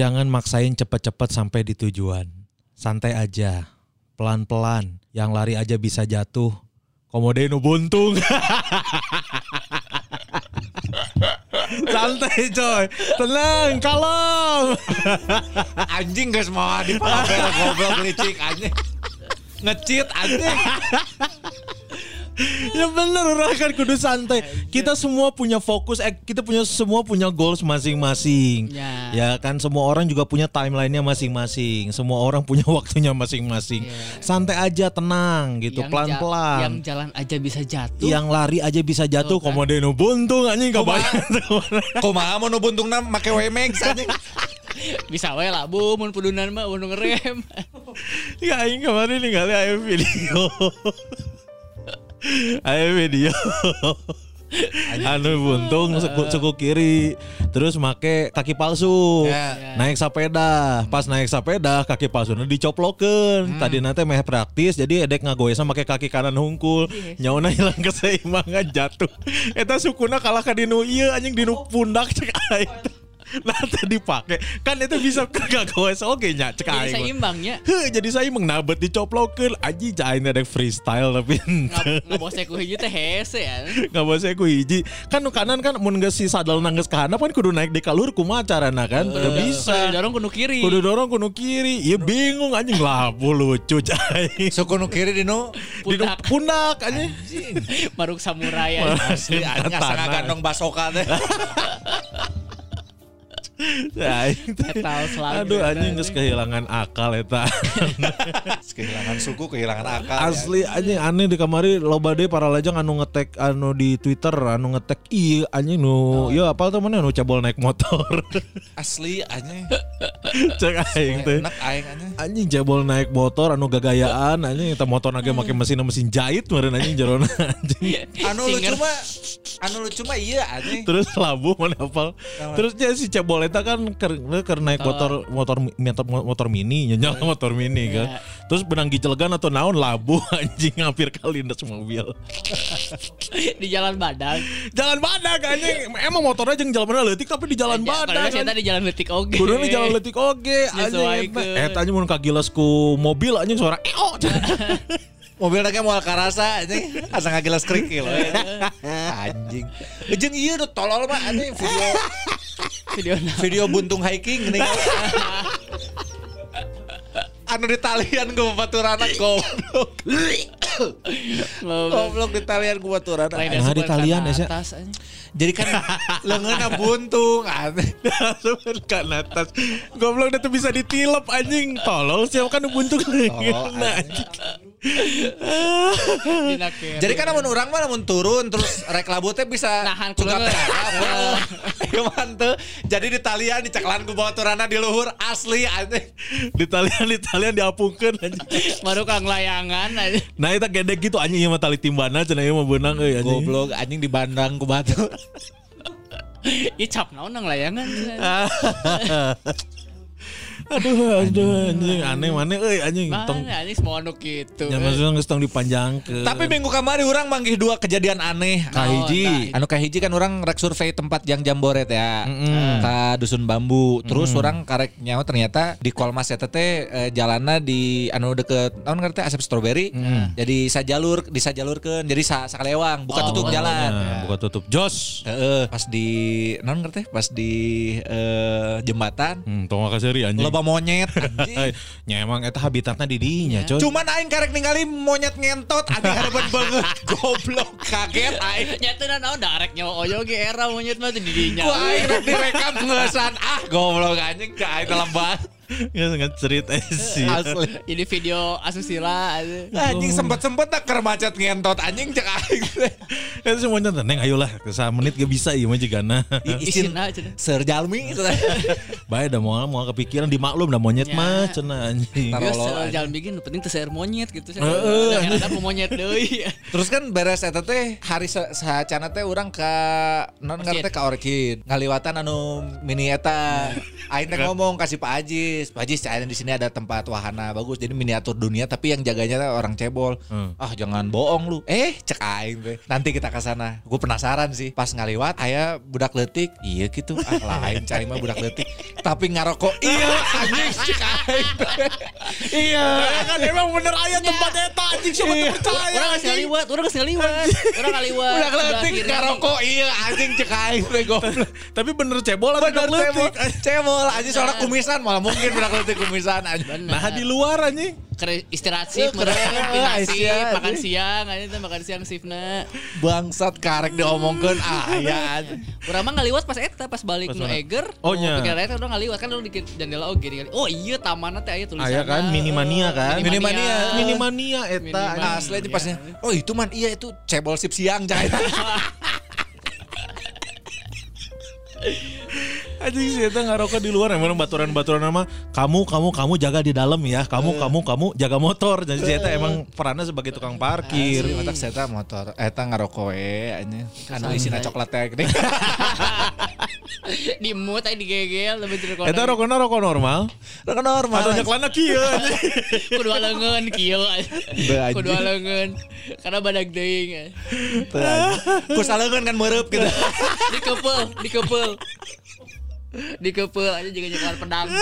Jangan maksain cepet-cepet sampai di tujuan. Santai aja, pelan-pelan. Yang lari aja bisa jatuh. Komode nu buntung. Santai coy, tenang, kalem. Anjing guys mau di palabel goblok licik anjing. Ngecit anjing. ya bener orang kan kudu santai. Kita semua punya fokus, eh, kita punya semua punya goals masing-masing. Ya. Ya kan semua orang juga punya timelinenya masing-masing. Semua orang punya waktunya masing-masing. Santai aja, tenang gitu, Yang pelan-pelan. Yang jalan aja bisa jatuh. yang lari aja bisa jatuh Tuh kan. komode nu buntung anjing kebayang Kumaha mau nu buntungna make WMX anjing. bisa wae lah bu mun pudunan mah mun ngerem. ya aing kemarin ningali aya video aya video. Anu buntung suku, suku kiri terus make kaki palsu. Ya. naik sepeda. Pas naik sepeda kaki palsu dicoplokeun. Tadi nanti meh praktis jadi edek ngagoesan make kaki kanan hungkul. Nyauna hilang keseimbangan jatuh. Eta sukuna kalah ka dinu ieu anjing dinu pundak cek aing nah tadi pakai kan itu bisa kagak goes oke nya cek Jadi aing. seimbangnya. Heh, jadi saya mengnabet dicoplokeun aji cain ada freestyle tapi Nggak bosnya ku hiji teh hese ya. nggak boleh ku hiji. Kan nu kanan kan mun geus si sadal nanggeus ke handap kan kudu naik di kalur kumaha carana kan? Teu bisa. Dorong kudu kiri. kudu dorong kudu kiri. Ya bingung anjing. Labu lucu cai Suku nu kiri dinu di nu pundak. anjing. Maruk samurai asli anjing asa Katana. ngagandong basoka teh. Aing teh. Metal selalu. aduh anjing geus kehilangan akal eta kehilangan suku, kehilangan akal. ya. asli anjing aneh di kamari loba deui para lajang anu ngetek anu di Twitter anu ngetek iya anjing nu ya apa tuh mana nu cabol naik motor Asli anjing. cek aing teh Enak aing anjing. anjing jebol naik motor anu gagayaan anjing eta motor nage make mesin mesin jahit meureun anjing jerona anjing Anu lucu mah anu lucu mah iya anjing. terus labu mana hafal terus dia si cebol eta kan ker naik motor motor motor motor mini nyenyal motor mini kan. Terus benang gicelegan atau naon labu anjing hampir kalindes mobil. Di jalan badak. jalan badak anjing. Emang motornya jeung jalan leutik tapi di jalan Padahal badak saya tadi jalan letik oge. Kudu di jalan letik oge anjing. eta anjing mun kagiles ku mobil anjing suara eo Mobil nake moal karasa anjing. Asa ngagilas kerikil. we. Anjing. Jeung ieu nu tolol mah anjing video Video video buntung hiking geuning. anu di talian ku baturana goblok. Goblok di talian ku baturana. Nah, di talian, ya Esa. atas anjing. Jadi kan leungeunna buntung anjing. Langsung kan atas Goblok itu bisa ditilep anjing Tolol sih kan buntu nah, anjing kere. Jadi kan namun orang mah namun turun terus rek labu teh bisa Nahan mah teu. Jadi di talian di ceklan ku baturana di luhur asli anjing. Di talian di talian diapungkeun anjing Baru kang layangan aja. Nah itu gede gitu anjing ieu mah tali timbana cenah ieu mah beunang euy anjing Goblok anjing di bandang ku batu. Ih cap naon nang layangan. Aduh aduh anjing aneh mana euy anjing tong anjing semua anu gitu. Ya maksudnya geus tong dipanjangkeun Tapi minggu kemarin orang manggih dua kejadian aneh. kahiji Anu kahiji kan orang rek survei tempat yang jamboret ya. Ka dusun bambu. Terus orang karek nyawa ternyata di Kolmas eta teh eh, jalanna di anu deket naon ngerti asap strawberry. Jadi sajalur disajalurkeun. Jadi sa sakalewang bukan Oh, tutup bukan jalan. Nah, buka tutup jos Heeh, pas di naon ngerti pas di eh, jembatan Hmm, tong makaseri anjing loba monyet anjing. Nya emang eta habitatna di dinya coy Cuman aing karek ningali monyet ngentot anjing harapan banget goblok kaget aing. Nyata naon darek nyawa oyo ge era monyet mah di dinya. Ku aing rek direkam ngesan ah goblok anjing ka aing banget. Nggak nggak cerita sih. Asli. Jadi video asusila. Anjing sempet-sempet tak kermacet ngentot anjing cek aing. Itu semuanya neng ayolah sa menit gak bisa iya mah jigana. Isin. Serjalmi Baik dah mau mau kepikiran dimaklum dah monyet Ya. mah cenah anjing. Soal anjing. jalan bikin penting teu saeur monyet gitu. Heeh, ada monyet deui. Terus kan beres eta teh hari sahacana teh urang ka non Orchid. ngarti ka Orchid. Ngaliwatan anu mini eta. Aing teh ngomong kasih Pak Ajis. Pak cai di sini ada tempat wahana bagus jadi miniatur dunia tapi yang jaganya orang cebol. Hmm. Ah jangan bohong lu. Eh cek aing teh. Nanti kita ke sana. Gue penasaran sih. Pas ngaliwat aya budak letik. Iya gitu. Ah lain cai mah budak letik. Tapi ngarokok. Iya anjing cek aing. teh. Iya. kan emang bener aya tempat eta anjing siapa Iya. percaya. Orang kasih ngaliwat, orang kasih ngaliwat. Orang ngaliwat. Budak letik ngarokok. Iya anjing cek aing teh goblok. Tapi bener cebol atau budak cebol, letik? cebol aja soalnya kumisan malah mungkin budak letik kumisan aja. Nah di luar anjing. Kere istirahat Keren, mereka makan siang, aja tuh makan siang shiftnya. Bangsat karek diomongkeun aya. Urang mah ngaliwat pas eta pas balik nu? Eger. Oh, nu nya. Pikiran eta urang ngaliwat kan urang di jendela oge ningali. Oh iya tamanna teh aya tulisanna. Aya kan Minimania kan. Minimania. Minimania eta. Minimania. Asli aja pasnya. Oh itu man iya itu cebol sip siang jangan. Anjing sih eta ngarokok di luar emang baturan-baturan nama kamu kamu kamu jaga di dalam ya. Kamu kamu kamu jaga motor. Jadi si eta emang perannya sebagai tukang parkir. Matak saya motor eta ngarokok we anya. Anu isina coklat teh gede. di mood aya digegel lebih jeruk Eta rokokna rokok normal. Rokok normal. Atau nyeklana kieu anjing. kudu leungeun kieu. anjing. Kudu leungeun. Karena badag deing. Ku salengan kan mereup gitu. Dikepel, dikepel. Dikepel aja juga nyekelan pedang.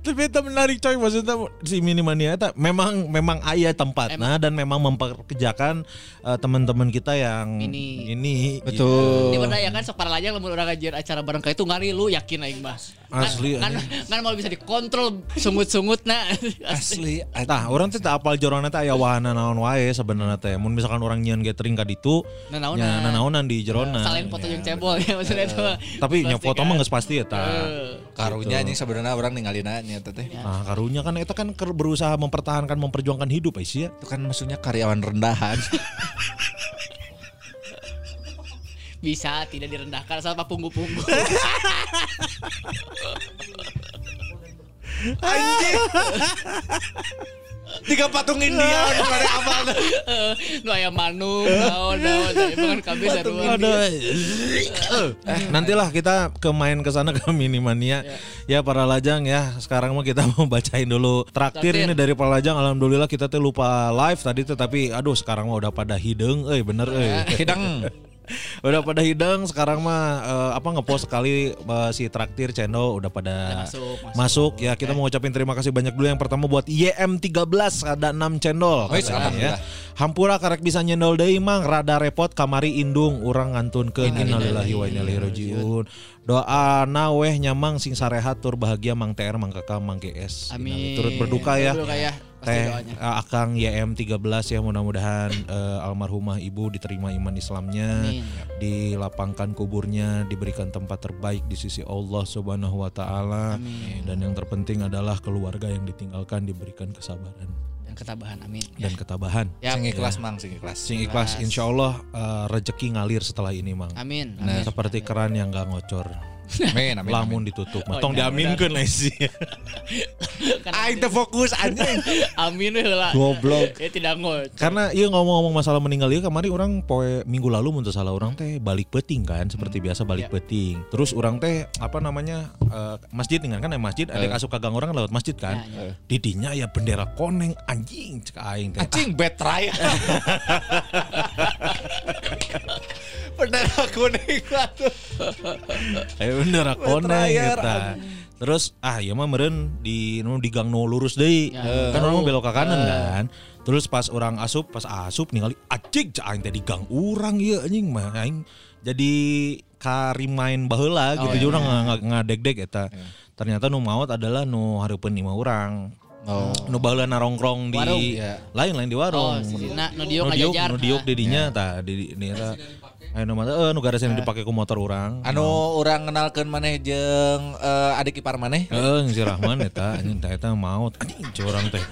Tapi itu menarik coy maksudnya si Minimania itu memang memang ayah tempatnya dan memang memperkerjakan eh, teman-teman kita yang Ini. ini Betul. Di mana ya kan sok para lajang lamun urang ngajian acara bareng kayak itu ngari lu yakin aing mah. Kan- Asli, Kan kan mau bisa dikontrol sungut-sungutna. Asli. Tah, orang teh teu apal jorona teh aya wahana naon wae sebenarnya teh. Mun misalkan orang nyian gathering ka ditu, Nanaonan. nanaonan di jerona. Selain foto yang cebol ya maksudnya itu. Tapi nya foto mah geus pasti eta. Eh, Karunya anjing sebenarnya orang ninggalin nya teh. Nah, karunya kan eta kan berusaha mempertahankan memperjuangkan hidup Aisyah. Itu kan maksudnya karyawan rendahan. Bisa tidak direndahkan sama punggu-punggu. Anjing. Tiga patung India pada apal. Eh, Nu aya manuk, naon naon. Kan kabeh sarua. Ada. eh, nantilah kita ke main ke sana ke Minimania. Ya para lajang ya. Sekarang mah kita mau bacain dulu traktir Traktir. ini dari para lajang. Alhamdulillah kita tuh lupa live tadi tuh tapi aduh sekarang mah udah pada hidung euy bener euy. Hidang. Udah pada hidang sekarang mah eh, apa ngepost sekali eh, si traktir channel udah pada Udah masuk, masuk, masuk. ya kita mau ngucapin terima kasih banyak dulu. Yang pertama buat YM13 ada 6 channel Wis, katanya ya. Hampura karek bisa nyendol deui mang. Rada repot kamari indung urang ngantunkeun innalillahi wa inna ilaihi rajiun. doa weh nyamang sing sarehat tur bahagia mang TR mang kakak mang GS Amin. turut berduka ya. Berduka ya. Teh doanya. eh, Akang YM13 ya mudah-mudahan eh, almarhumah ibu diterima iman Islamnya Amin. dilapangkan kuburnya diberikan tempat terbaik di sisi Allah Subhanahu wa taala dan yang terpenting adalah keluarga yang ditinggalkan diberikan kesabaran Dan ketabahan amin. dan ketabahan Ya. Sing ikhlas mang, sing ikhlas. sing ikhlas insya Allah eh, rezeki ngalir setelah ini mang Amin. Nah, amin. seperti keran yang gak ngocor Amin, amin. lamun ditutup Oh, tong iya, diaminkeun lah sih Aing teh fokus anjing. Amin heula. Goblok. Ya tidak ngocor. Karena iya ngomong-ngomong masalah meninggal ya kemarin orang poe minggu lalu mun teu salah orang teh balik peting kan seperti biasa balik peting. Terus orang teh apa namanya eh, masjid dengan kan ya masjid ada yang asup kagang orang kan lewat masjid kan. Ya, Didinya ya bendera koneng anjing cek aing teh. Anjing betray. Bendera kuning atuh. Ayo bendera Betrayer, eta. Terus ah iya mah meureun di nu di gang nu lurus deui. Ya. Kan orang belok ke kanan kan. Terus pas orang asup, pas asup ningali anjing cek aing teh di gang urang ieu anjing mah aing jadi karimain baheula gitu Oh, iya. urang nga- ngadeg-deg eta. Ternyata nu maut adalah nu hareupeun lima urang. Oh. Nu baheula narongkrong di Warung, iya. di Oh, warung. si Dina, nu dieu Nu diuk, ngajajar. nu diuk Nah. di dinya tah di di di eta. Aya nu mah eh nu garesnya dipake ku motor urang. Anu orang kenalkan maneh jeung eh, adik ipar maneh. Eh, si Rahman eta anjing teh eta maut anjing curang teh.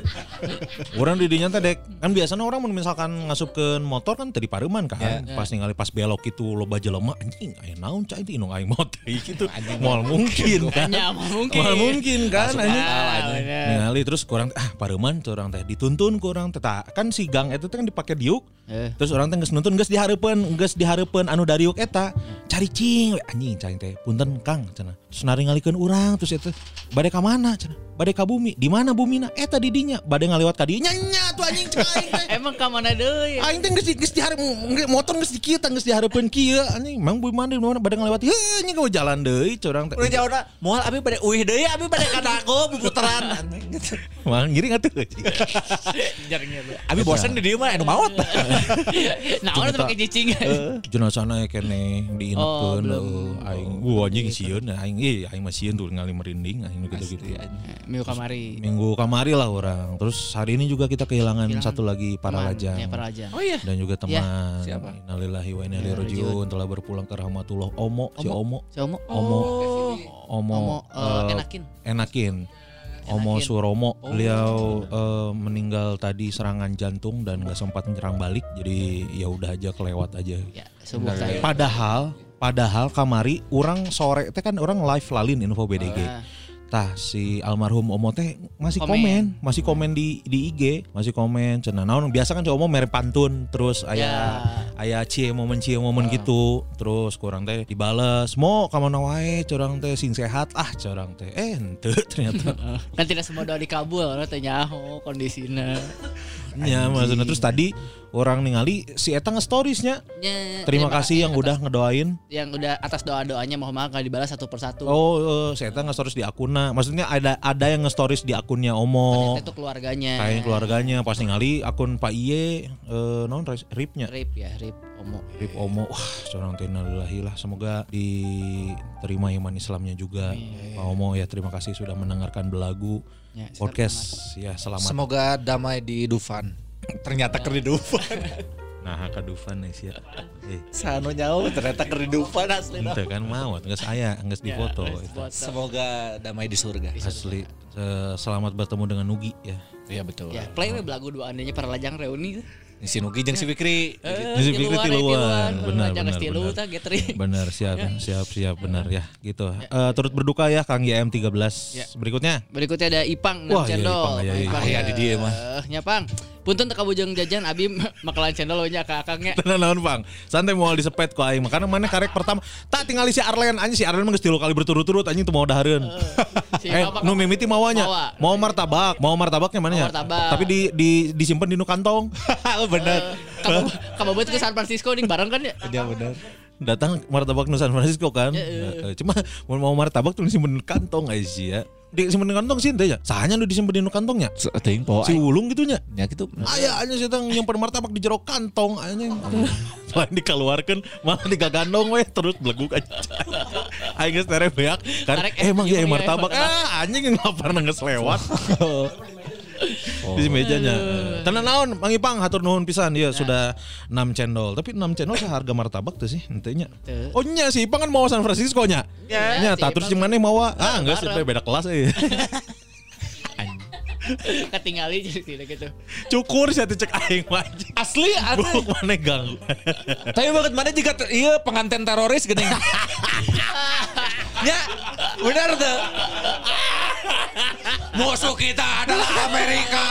Urang di dinya teh dek kan biasanya orang mun misalkan ngasupkeun motor kan tadi pareman kan. Pas ningali pas belok itu loba jelema anjing aya naon cai teh nu aing motor gitu. Moal mungkin kan. Hanya mungkin. Moal mungkin kan anjing. Ningali terus kurang ah pareman curang teh dituntun kurang teh kan si gang eta teh kan dipake diuk. Eh. Terus orang teh geus nuntun geus dihareupeun, geus dihareupeun telepon anu dari eta cari cing anjing cari teh punten kang cina senari ngalikan orang terus itu badai ke mana cina? Badai ke bumi. Di mana bumi na? Eh tadi dinya. Badai ngalihat ka dinya. Nya tuh anjing cina emang ke mana mana deui? Aing teh geus geus diharep motor geus di kieu geus dihareupeun kia anjing emang bumi mana di mana? Badai ngalihat heh ini kau jalan deh curang teh. Udah jauh mual abis badai uih deh abis badai kata aku berputaran mang giring gitu. nggak tuh abis bosan di dieu mah anu maot iya. naon teh make cicing eh, jenazah ya kene diinapun oh, aing. Gua anjing sieun ya, aing eh aing mah sieun tuh ngali merinding aing gitu-gitu. Minggu kamari. Minggu kamari lah orang. Terus hari ini juga kita kehilangan, satu lagi para Teman, lajang. Ya, para lajang. Oh iya. Dan juga teman. siapa? Innalillahi wa inna ilaihi rajiun telah berpulang ke rahmatullah. Omo, si Omo. Si Omo. Omo. Omo, Omo, eh, eh, enakin. Enakin. Omo. Suromo, beliau eh, meninggal tadi serangan jantung dan nggak sempat menyerang balik, jadi ya udah aja kelewat aja. Ya. Padahal, padahal kamari orang sore teh kan orang live lalin info BDG. Ah. Tah si almarhum Omo teh masih Komen. komen, masih komen di di IG, masih komen. Cenah naon biasa kan Omo mere pantun terus aya aya cie momen cie momen gitu. Terus kurang teh dibales, "Mo ka mana wae, curang teh sing sehat ah curang teh." Eh henteu ternyata. Kan tidak semua doa dikabul, tanya oh kondisinya. Nya maksudnya terus tadi orang ningali si eta nge-storiesnya. Ya, Terima ya, kasih Pak, yang atas- udah ngedoain. yang udah atas doa-doanya mohon maaf gak dibalas satu persatu. Oh, eh, saya tahu nge-stories di akunnya. Maksudnya ada ada yang nge-stories di akunnya Omo. Ternyata itu keluarganya. Kayak keluarganya pas ningali akun Pak Iye eh non ripnya. Rip ya, Rip Omo. Rip Omo. Wah, seorang innalillahi lah. Semoga diterima iman Islamnya juga. Pak Omo ya terima kasih sudah mendengarkan belagu Ya, podcast. Ya, selamat. Semoga damai di Dufan. Ternyata ker di Dufan. Nah, Kak Dufan nih sih. Eh, Sano nyawa ternyata ker di Dufan asli. ente kan mau, nggak saya, nggak di foto. Ya, itu. Semoga damai di surga. Asli. Eh, selamat bertemu dengan Nugi ya. Iya betul. Ya, play dua andanya para lajang reuni. Si Nugi jeung si Fikri. Eh, Jadi pikir tiluan, eh, tiluan, benar benar tilu tah gathering. Benar siap siap siap benar ya gitu. Eh, turut berduka ya Kang YM 13. Ya. Berikutnya Berikutnya ada Ipang Wah, iya, cendol. Iya, iya, Ipang, iya. Ah, iya, di dia mah. Eh, nya Pang. Punten teka bujang jajan abi makalan cendol nya ka akangnya. Tenang naon Bang. Santai mau disepet ku aing. Makanya mana karek pertama tak tinggal si Arlen anjing si Arlen mah geus tilu kali berturut-turut anjing tuh mau dahareun. Si eh nu mimiti mawanya. Mawa. Mau martabak, mau martabaknya mana ya? Tapi di di disimpan di nu kantong. Bener. Kamu kamu buat ke San Francisco nih bareng kan ya? Iya bener. Datang martabak nu San Francisco kan. Nah, cuma mau mau martabak tuh disimpan di kantong aja sih ya. Disimpan di kantong sih teh ya. Sahanya nu disimpan di kantongnya. Po. Si Ulung gitunya. Ya gitu. Aya aja sih tang yang martabak di jero kantong anjing. Selain dikeluarkan malah digagandong weh terus beleguk aja. Aing geus tere beak kan eh, emang ya iya, iya, martabak ah anjing enggak pernah geus lewat. Di mejanya. Tenan naon Mang Ipang hatur nuhun pisan ya sudah 6 cendol. Tapi 6 cendol seharga martabak tuh sih henteu Teu. Oh nya si Ipang kan mau San Francisco nya. Ya, Nya si terus mau ah enggak sih beda kelas eh. Ketinggali jadi tidak gitu. Cukur sih cek aing anjing. Asli. Buk mana ganggu. Tapi banget mana jika iya pengantin teroris gini. ya, benar tuh. Musuh kita adalah Amerika.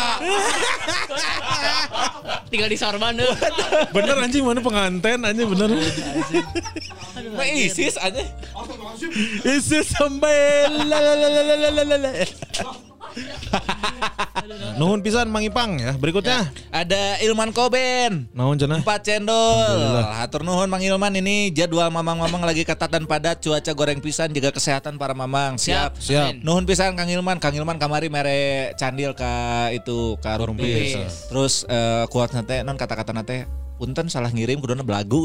Tinggal di sorban deh. bener anjing mana penganten anjing bener. Nah, ISIS anjing. ISIS sampai. Nuhun pisan Mang Ipang ya. Berikutnya. Ada Ilman Koben. Nuhun cenah. Empat cendol. Hatur nuhun Mang Ilman ini jadwal mamang-mamang lagi ketat dan padat cuaca goreng pisan jaga kesehatan para mamang. Siap. Siap. Nuhun pisan Kang Ilman, Kang Ilman kamari mere candil ka itu ka rumpis. Terus eh, kuat nate non kata-kata nate punten salah ngirim kuduna belagu.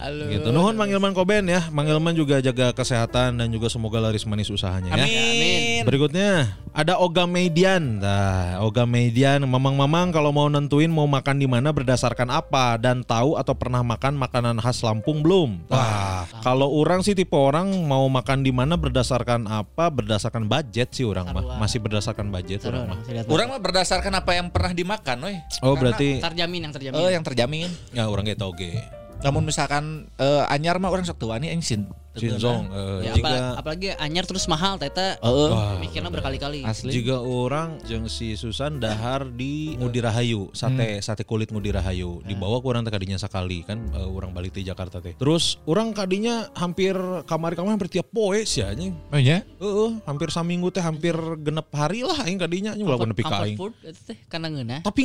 Halo. Gitu. Nuhun Mang Ilman Koben ya. Mang Ilman juga jaga kesehatan dan juga semoga laris manis usahanya ya. Amin. Berikutnya ada Oga Median. Nah, Oga Median, mamang-mamang kalau mau nentuin mau makan di mana berdasarkan apa dan tahu atau pernah makan makanan khas Lampung belum? Wah, kalau orang sih tipe orang mau makan di mana berdasarkan apa? Berdasarkan budget sih orang mah. Masih berdasarkan budget orang mah. Orang mah berdasarkan apa yang pernah dimakan, weh. Oh, berarti terjamin yang terjamin. Eh, yang terjamin. ya orang gitu oke. Namun misalkan eh, anyar mah orang sok tua nih anjing. Sinzong eh, Ya, jika apa- apalagi anyar terus mahal teta. Heeh. Mikirnya berkali-kali. Asli. Jika orang jeung si Susan dahar di Ngudi Rahayu, sate sate kulit Ngudi Rahayu. Dibawa ke orang teh kadinya sekali kan eh, orang balik di Jakarta teh. Terus orang kadinya hampir kamari-kamari hampir tiap poe sih anjing. Oh iya? Heeh, hampir saminggu teh hampir genep hari lah aing kadinya anjing walaupun nepi ka Comfort aing. teh karena ngeunah. Tapi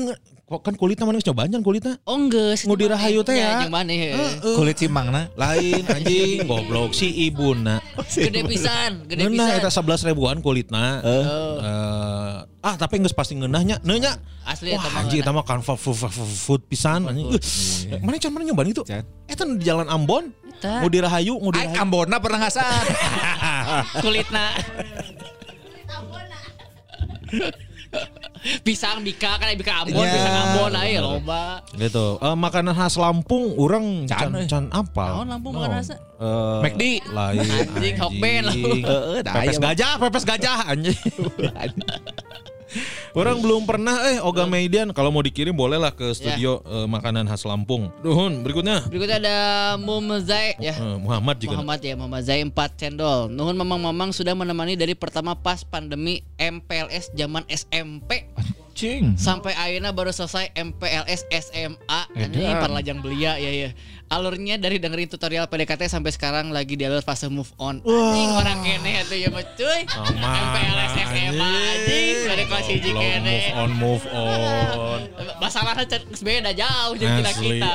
kan kulitnya mana geus nyobaan kan kulitnya. Oh enggak, Ngudi Rahayu teh ya. Yang mana ya? Kulit cimangna. Lain anjing goblok si ibuna. Gede pisan, gede pisan. eta 11 ribuan kulitna. Eh, ah tapi geus pasti ngeunahnya. Neunya Asli eta Wah ngeunah. eta mah kan food, pisan. Eh, Mana can mana nyobain itu? Eta di Jalan Ambon. Mau dirahayu, mau Aing dirahayu. Ambona pernah ngasar. kulitna. Pisang bika kan bika Ambon, Ya. pisang Ambon aja loba. Gitu. Eh, makanan khas Lampung orang Can, can, can apa? Naon Lampung makanan khas? Eh, McD. Lain. Anjing, hokben dah, Pepes gajah, pepes gajah anjing. Orang belum pernah eh Oga Meidian kalau mau dikirim bolehlah ke studio eh, makanan khas Lampung. Duhun, berikutnya. Berikutnya ada Mumzai ya. Eh, Muhammad juga. Muhammad ya Muhammad Zai 4 cendol Nuhun mamang-mamang sudah menemani dari pertama pas pandemi MPLS zaman SMP Cing. Sampai akhirnya baru selesai MPLS SMA Ini Edan. perlajang belia ya ya Alurnya dari dengerin tutorial PDKT sampai sekarang lagi di alur fase move on Anjing orang kene itu ya mah cuy Sama, MPLS SMA anjing Dari kelas hiji kene Move on, move on. Masalahnya beda jauh jeung kita Asli kita.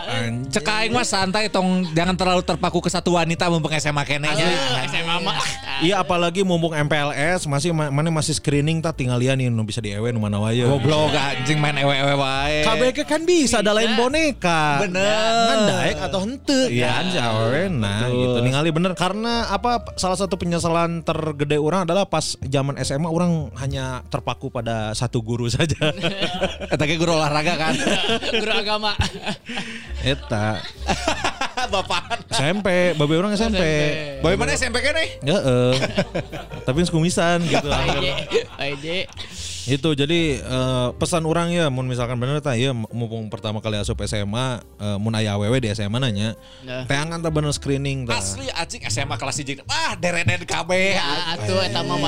Cek aing mah santai tong jangan terlalu terpaku ke satu wanita mumpung SMA kene nya. SMA mah Iya apalagi mumpung MPLS masih ma- mana masih screening tak tinggal lian nih nu bisa di ewe nu mana wae. Goblok anjing main ewe-ewe wae. KBG kan bisa, ada lain boneka. Bener. Ngan daek atau hente Iya. kan si nah gitu ningali bener karena apa salah satu penyesalan tergede orang adalah pas zaman SMA orang hanya terpaku pada satu guru saja. Eta ge guru olahraga kan. guru agama Eta Bapak. SMP, babe orang SMP. Bagaimana SMP kene? Ya eh. Tapi kumisan gitu. Aje aje Itu jadi eh, pesan orang ya mun misalkan bener tah ya mumpung pertama kali asup SMA eh, mun aya awewe di SMA nanya Nah. teangan tah bener screening tah. Asli anjing SMA kelas 1. Wah, dereden KB. Ya atuh eta mah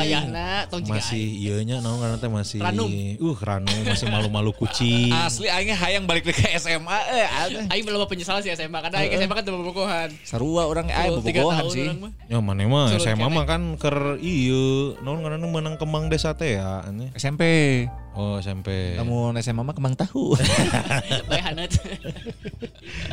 tong jiga Masih iya nya naon karena teh masih Ranum. uh ranum masih malu-malu kucing. Asli aing hayang balik deui ke SMA eh. Aing belum penyesalan sih SMA karena aing SMA kan teu bobogohan. Sarua orang aing Tiga bobogohan sih. Ya mana mah SMA mah kan ker ieu naon ngaranna menang kembang desa teh ya aneh. SMP. Oh SMP. Namun SMA mah kembang tahu. Bae haneut.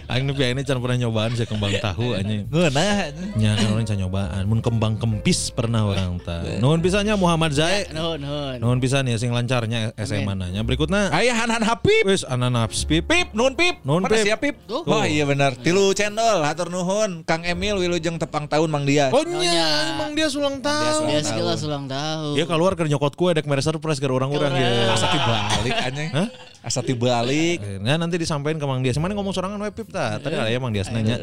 Aing nepi aing can pernah nyobaan sih kembang tahu anjing. Ngeunah. Nya kan orang can nyobaan. Mun kembang kempis pernah orang tah. Nuhun pisannya Muhammad Zai. Nuhun nuhun. Nuhun pisan ya sing lancarnya SMA nanya. Berikutna Aya Han Han Habib. wis ananas pip. Pip, nuhun Pip. Nuhun, Mana Pip. siap Pip? Oh iya benar. Tilu cendol, hatur nuhun. Kang Emil wilujeng tepang tahun Mang Dia. Oh nya, emang dia sulang tahun. Dia sekilas ulang tahun. Dia keluar ke nyokot kue dek mere surprise ke orang-orang ya. Asa tibalik anjing. Hah? Asa tibalik. Nah nanti disampaikan ke Mang Dias. Mana ngomong sorangan we Pip ta? Tadi ada ya Mang Dias nanya.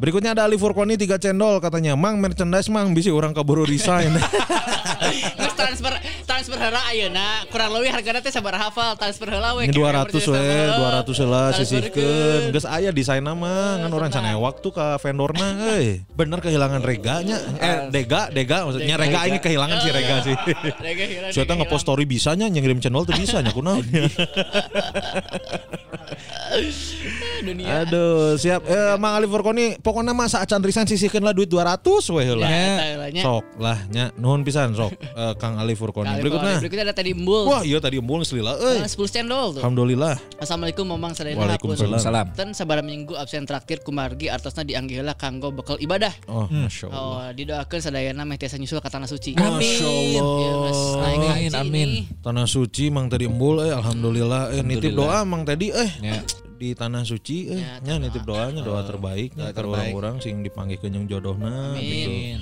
Berikutnya ada Ali Furkoni 3 cendol katanya, "Mang merchandise Mang bisa orang kaburu resign." Terus transfer transfer heula ayeuna kurang leuwih hargana teh sabaraha hafal transfer heula we. Ini 200 we, 200 lah Transferkeun. sisihkeun. Geus aya desain nama ngan orang can waktu ke vendorna euy. Bener kehilangan reganya. Eh dega, dega maksudnya rega ini kehilangan si rega sih. Rega hilang, Saya rega ngepost story bisanya ngirim channel tuh bisa nya kunaon. dunia. Aduh, siap. Eh, Mang Ali Furkoni, pokoknya masa acan risan sisihkeun lah duit 200 we heula. Ya. Sok lah nya nuhun pisan sok eh, Kang Ali Furkoni. Kali Berikutnya. Berikutnya ada tadi Embul. Wah, iya tadi embul selila euy. Nah, 10 cendol tuh. Alhamdulillah. Assalamualaikum Mamang Sadayana Waalaikumsalam. Salam. Ten sabara minggu absen traktir kumargi artosna dianggih heula kanggo bekal ibadah. Oh, Masya Allah. Oh, didoakeun sadayana meh tiasa nyusul ka tanah suci. Masya Allah. Ya, Mas, naik Amin, haji amin. nih. Tanah suci Mang tadi embul eh alhamdulillah eh nitip doa Mang tadi eh Ya. di tanah suci eh nya nitip doanya doa terbaiknya ke orang-orang sing dipanggil ke jeung jodohna gitu.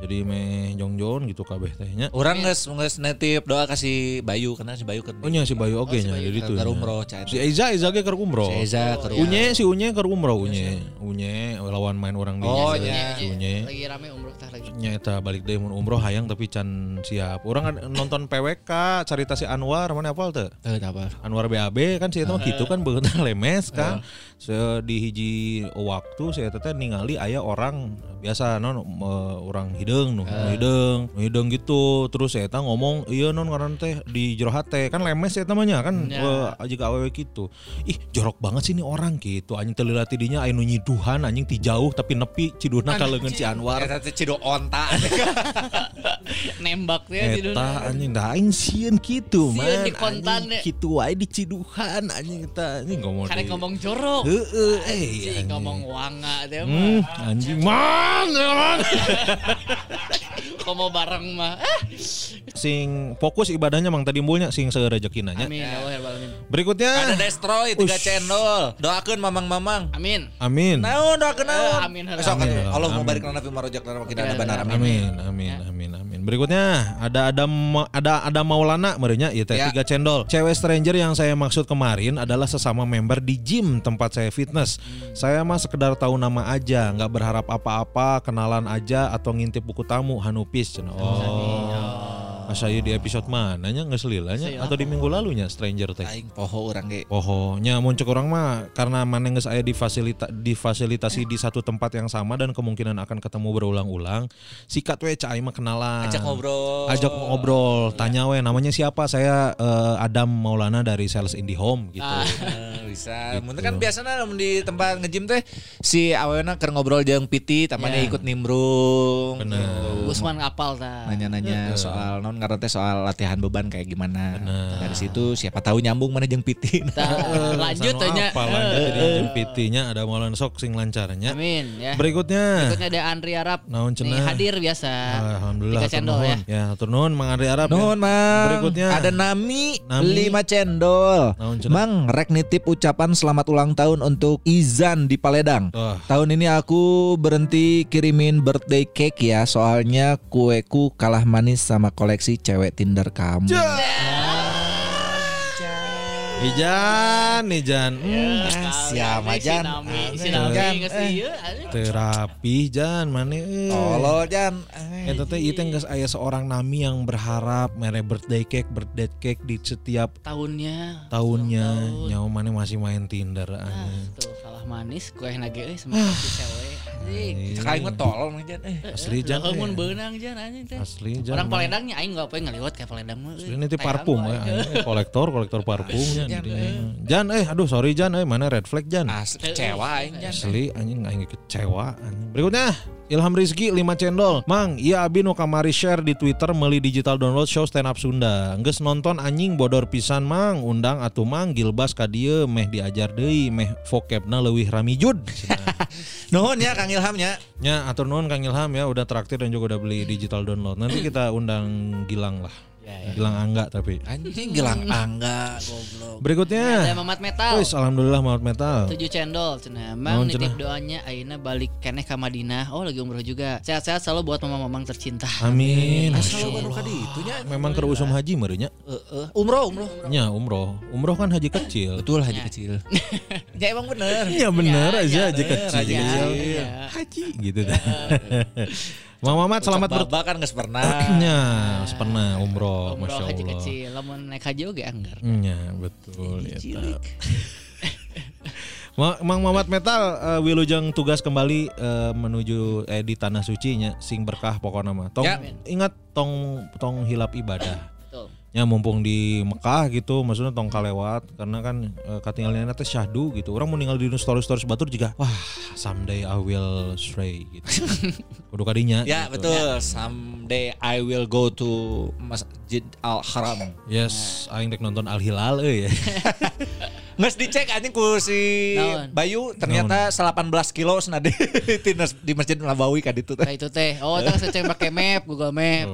Jadi meh jongjon gitu kabeh teh nya. Orang geus geus netip doa kasih Bayu karena si Bayu kan Oh nya si Bayu oge nya jadi itu. ke umroh. Si Eza Eza ge keur umroh. Si Eza keur Unye si Unye keur umroh Unye. Unye lawan main orang di Oh, nya. Unye. Lagi rame umroh tah lagi. Nya eta balik deui mun umroh hayang tapi can siap. Orang nonton PWK carita si Anwar mana apa? Anwar BAB kan si eta mah gitu kan beunang lemes kan. Se di hiji waktu si eta teh ningali aya orang biasa non orang hideung nu hideung, nu hideung gitu. Terus si eta ngomong, "Iya non ngaran teh di jero hate." Kan lemes si eta mah nya kan Ya. eh, jika awewe gitu. Ih, jorok banget sih ini orang gitu. Anjing teu lila tidinya nu nyiduhan anjing ti jauh tapi nepi ciduna ka leungeun si Anwar. Teh cido onta. Nembak ya di dunia. Eta anjing da aing sieun kitu Sieun man. di kontan, Anjing ya. Kitu wae di ciduhan anjing eta anjing ngomong. Karek ngomong jorok. Heeh, eh anjing. ngomong wanga teh Hmm, mah. anjing man, man. Komo bareng mah. Ah, sing fokus ibadahnya mang tadi mulnya sing seureujeukina nya. Amin ya Allah ya Rabbal alamin. Berikutnya. Ada destroy tiga cendol. Doakeun mamang-mamang. Amin. Amin. Naon doakeun naon? Eh, amin. Sok Amin. Allah mau barik lana fi marojak lana makin ada Benar, benar amin. Amin, amin, amin, amin. Berikutnya ada ada ada ada Maulana merenya ya teh Ya. tiga cendol. Cewek stranger yang saya maksud kemarin adalah sesama member di gym tempat saya fitness. Saya mah sekedar tahu nama aja, nggak berharap apa-apa, kenalan aja atau ngintip buku tamu Hanupis. Oh. Pas saya di episode mananya nggak selilanya atau di minggu lalunya stranger teh. Aing poho urang ge. Pohonya muncul orang mah karena mana geus aya difasilita difasilitasi di satu tempat yang sama dan kemungkinan akan ketemu berulang-ulang. Sikat we cai mah kenalan. Ajak ngobrol. Ajak ngobrol, tanya we namanya siapa? Saya eh, Adam Maulana dari Sales Indie Home gitu. Eh, bisa. Mungkin kan biasanya di tempat nge-gym teh si awena keur ngobrol jeung Piti, tamanya Ya. ikut nimbrung. Bener. Usman apal tah. Nanya-nanya soal non teh soal latihan beban kayak gimana. Dari situ siapa tahu nyambung mana jeung Piti. Lanjut tanya. apa lanjut jadi jempitinya ada Maulana sok sing lancarnya. Amin ya. Berikutnya Berikutnya ada Andri Arab. Naon Nih cenah? hadir biasa. Alhamdulillah Tiga cendol ya. Ya, hatur nuhun Mang Andri Arab. ya. Nuhun Mang. Berikutnya ada Nami, Nami. 5 cendol. Naon cenah? Mang rek nitip ucapan selamat ulang tahun untuk Izan di Paledang. Wah. Tahun ini aku berhenti kirimin birthday cake ya, soalnya kueku kalah manis sama koleksi cewek Tinder kamu. Ijan, Ijan. Hmm. siapa, Si Jan? Si eh. terapi Jan mana eh. Tolol Jan. Eta teh ieu teh geus aya seorang nami yang berharap mere birthday cake, birthday cake di setiap tahunnya. tahunnya. Nyawa mana masih main Tinder Ah, anjing. tuh kalah manis kue nage euy sama si cewek. Anjing. Cekaing mah tolol Jan. Eh. Asli Jan. Lah eh. mun beunang jan anjing teh. Asli Jan. Orang mah. Palembangnya aing enggak poe ngaliwat ka Palembang mah. Asli nitip parfum ya, anjing. kolektor, kolektor parfumnya. Jan, eh aduh sorry Jan eh mana red flag Jan. Asli kecewa aing Jan. Asli anjing aing kecewa anjing. Berikutnya Ilham Rizky 5 cendol. Mang, iya abi nu kamari share di Twitter Meli digital download show stand up Sunda. Nges nonton anjing bodor pisan Mang. Undang atuh Mang Gilbas ka dieu Meh diajar deui Meh vocabna leuwih ramijud Nuhun ya Kang Ilham ya. Ya atur nuhun Kang Ilham ya. Udah traktir dan juga udah beli digital download. Nanti kita undang Gilang lah Gilang Angga tapi Anjing gelang angga goblok. Ada Berikutnya Mamat Metal. Wis alhamdulillah Maut Metal 7 cendol cenah. Mang nitip doanya ayeuna balik keneh ka Madinah. Oh lagi umroh juga. Sehat-sehat selalu buat mama-mamang tercinta. Amin Asal baru ka ditu nya. Memang keur usum haji merenya Heeh. Umroh umroh. Nya umroh Umroh kan haji kecil Betul haji kecil. ya emang bener. Iya bener Ya, aja ya, haji bener, kecil. haji kecil. Ya. Haji gitu dah. Mang Mamat selamat ber Baba kan geus pernah. Nya, pernah umroh, Umroh masya haji Allah. kecil. Lamun naik haji oge anggar. Nya, betul ya. Mang Mamat Metal eh, wilujeng tugas kembali eh, menuju eh, di tanah suci nya sing berkah pokoknya mah. Tong Ya. ingat tong tong hilap ibadah. Ya mumpung di Mekah gitu maksudnya tong kalewat karena kan e, katinggalnya teh syahdu gitu. Orang mau ninggal di story stories batur juga wah someday I will stray gitu. Kudu kadinya. Ya gitu. betul. Someday I will go to Masjid Al Haram. Yes, aing dek nonton Al Hilal euy ya. Nges dicek anjing ku si Naon? Bayu ternyata 18 kilo senade di di Masjid Nabawi kan itu teh. Nah itu teh. Oh, teh saya pakai map, Google Map.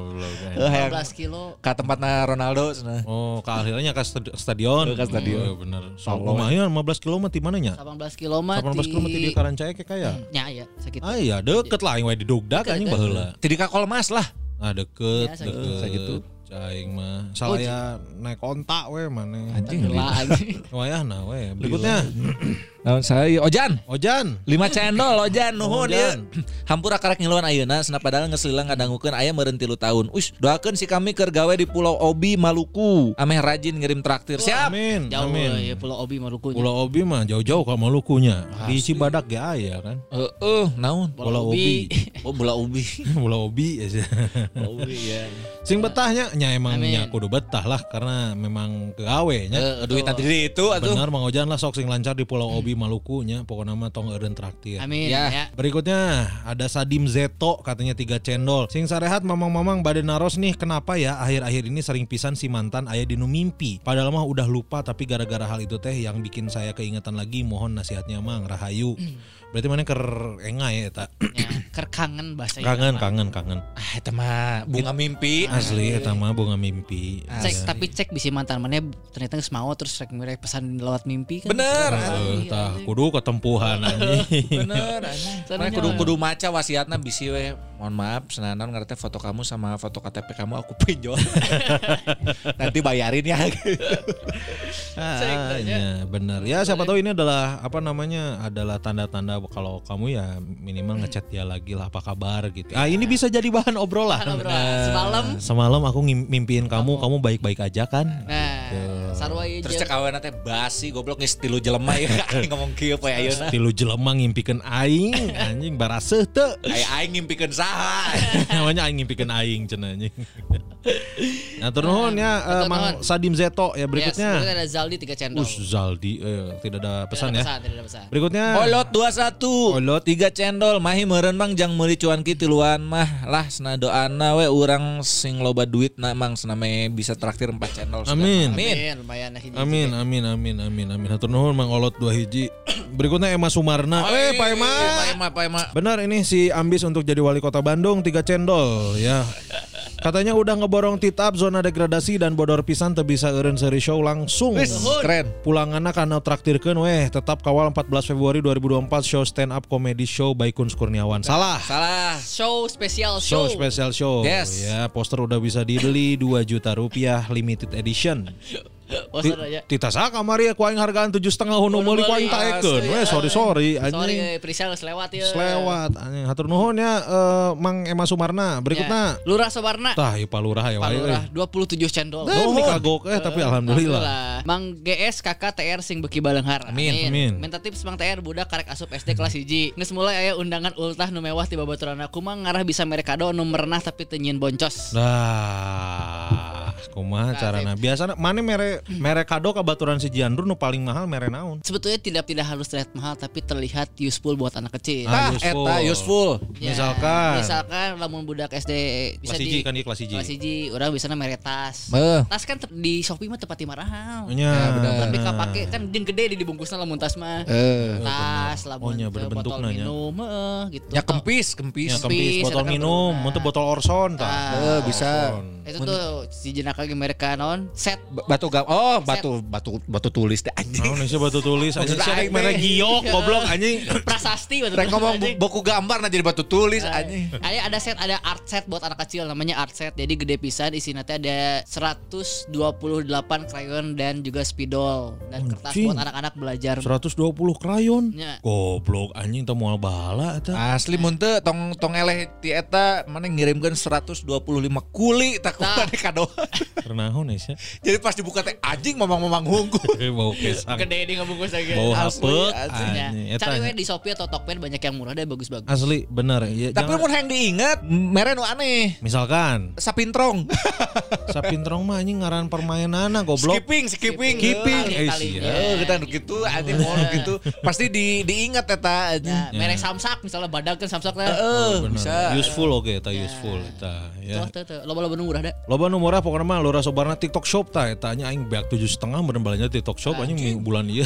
Eh, hayang 15 kilo. ka tempatna Ronaldo cenah. Oh, ke akhirnya ke stadi- stadion. Ke stadion. Oh, bener. So, lumayan 15 kilo mah di mana nya? 18 kilo mah 18 kilo mah di Karancaya kayak kaya. Nya ya, segitu. Ah iya, deket lah yang di Dugdak Deket, anjing deket. baheula. Tidak ka Kolmas lah. Ah deket, Ya, segitu. deket. Segitu. Caing mah. Salaya naik kontak we mana. Anjing. Gila anjing. Wayahna we. Berikutnya Naon saya Ojan. Ojan. lima channel Ojan nuhun ya. Hampura karek ngiluan ayeuna senap padahal geus leulang ngadangukeun aya meureun 3 tahun. Ush, doakeun si kami keur gawe di Pulau Obi Maluku. Ameh rajin ngirim traktir. Siap. Amin. Jauh Amin. ya Pulau Obi Maluku. Pulau Obi mah jauh-jauh ke Malukunya. Di Cibadak ge aya kan. Heeh, naon? Pulau Obi. Oh, bola Ubi. Pulau Obi ya. Ubi ya. Sing betahnya nya emang nya kudu betah lah karena memang gawe nya. Eh, duit nanti di itu atuh. Benar Mang Ojan lah sok sing lancar di Pulau Obi Maluku nya pokoknya mah tong eureun traktir. Amin Ya. ya. Berikutnya ada Sadim Zeto katanya tiga cendol. Sing sarehat mamang-mamang bade naros nih kenapa ya akhir-akhir ini sering pisan si mantan ayah dinu mimpi. Padahal mah udah lupa tapi gara-gara hal itu teh yang bikin saya keingetan lagi mohon nasihatnya mang Rahayu. Berarti mana ker enga ya eta. ya. Ker kangen bahasa kangen kangen kangen. Ah, eta mah bunga mimpi. Asli eta mah bunga mimpi. Cek tapi cek bisi mantan mana ternyata geus mau terus rek mere pesan lewat mimpi kan. Bener. Eh, tah kudu ketempuhan anjing. Bener anjing. Kudu kudu maca wasiatna bisi we. Mohon maaf senanan ngerti foto kamu sama foto KTP kamu aku pinjol. Nanti bayarin ya. Ah, ya, benar. Ya siapa tahu ini adalah apa namanya adalah tanda-tanda kalau kamu ya minimal ngechat dia lagi lah apa kabar gitu. Ah ini bisa jadi bahan obrolan. Kan obrolan. Semalam Semalam aku mimpiin kamu, kamu baik-baik aja kan? nah sarua ieu Terus cek aweuna teh basi goblok geus tilu jelema ya ngomong kieu poe ayeuna. Tilu jelema ngimpikeun aing, anjing baraseuh teu. Aya aing ngimpikeun saha. Namanya aing ngimpikeun aing cenah anjing. Nah, turun ya Betul, Mang nuhun. Sadim Zeto ya Yes, berikutnya. berikutnya ada Zaldi 3 channel. Us Zaldi eh, tidak ada pesan Tidak ada ya. pesan, tidak ada pesan. Berikutnya Olot 21 Olot. tiga cendol mahi meureun mang jang meuli cuan ki tiluan mah lah sena doana we urang sing loba duit na mang sename bisa traktir 4 cendol. Amin. amin Amin, lumayan nah hiji. Amin, amin, amin, amin, amin. Hatur nuhun Mang Olot dua hiji. Berikutnya Emma Sumarna. eh, Pak Emma. Pak Ema Pak Ema Benar ini si ambis untuk jadi wali kota Bandung tiga cendol ya. Katanya udah ngeborong titap zona degradasi dan bodor pisan teu bisa eureun seri show langsung. Keren Pulanganna kana traktirkeun weh tetap kawal 14 Februari 2024 show stand up comedy show by Kun Kurniawan. Salah. salah Show spesial Show show. special show. Yes. Ya, poster udah bisa dibeli 2 juta rupiah limited edition. Oh, sorry aja. Tita sa kamari ku aing hargaan tujuh setengah hunu meuli ku aing taekeun. Asli, Weh sorry sorry Sorry, anjing. eh, Priscil geus lewat ya. Selewat anjing. Hatur nuhun ya eh, Mang Emma Sumarna. Berikutnya Ya. Lurah Sobarna. tah ieu palurah ya wae. Palurah 27 cendol. Nuhun kagok eh tapi alhamdulillah. Alhamdulillah. Mang GS kakak TR sing beki balenghar. Amin, amin. Minta tips Mang TR budak karek asup SD kelas 1. Geus mulai aya undangan ultah nu mewah ti babaturan aku mah ngarah bisa mere kado nu merenah tapi teu nyieun boncos. Nah, kumaha carana? Biasana mana mere mere kado ka baturan si Jiandru nu paling mahal mere naon? Sebetulnya tidak tidak harus terlihat mahal tapi terlihat useful buat anak kecil. Ah, Tah useful. eta useful Ya, misalkan. misalkan lamun budak SD bisa Kelas hiji kan dia kelas hiji. kelas hiji orang bisa mere tas. Beuh. Tas kan ter- di Shopee mah tepat mahal. Nya. Tapi kapake kan jeung gede di dibungkusna lamun tas mah. eh tas lamun Oh, nya, teu berbentuk botol minum heeh gitu. ya kempis kempis Ya kempis botol minum, teu botol Orson tah. Eh, bisa Itu tuh si jenak lagi mereka non set Ba- batu gam oh batu batu batu tulis deh anjing Naon sih batu tulis anjing sih aing mere teh. giok goblok anjing. prasasti betul Rek ngomong bu- buku gambar nah jadi batu tulis anjing Ada ada set ada art set buat anak kecil namanya art set. Jadi gede pisan isinya teh ada 128 krayon dan juga spidol dan kertas Anjing. buat anak-anak belajar. 120 krayon. Nya. Goblok anjing teu moal bala eta. Asli mun teu tong tong eleh ti eta mana ngirimkeun 125 kuli tak Tah. kumaha kado. Renaon ya? Jadi pas dibuka teh anjing mamang-mamang hungkul. Bau kesang. Gede dia ngebungkus lagi. Bau Asli, hapek. Ya. Eta Cari we di Shopee atau Tokped banyak yang murah deh bagus-bagus. asli bener ya. Tapi jangan- mun hayang diingat mere nu aneh. misalkan Sapintrong. sapintrong mah anjing ngaran permainanna goblok. skipping, skipping. Skipping, Kali- eh. Eh, kita nu kitu anjing mau nu kitu. Pasti di diingat eta anjing. Nah, merek samsak misalnya badak kan samsak teh. Heeh, Bener. bisa. Useful oke eta useful eta ya. Loba-loba nu murah dah. Loba nu murah pokoknya mah Lora Sobarna TikTok Shop tah eta nya aing beak tujuh setengah bener balanya TikTok Shop anjing minggu bulan ieu.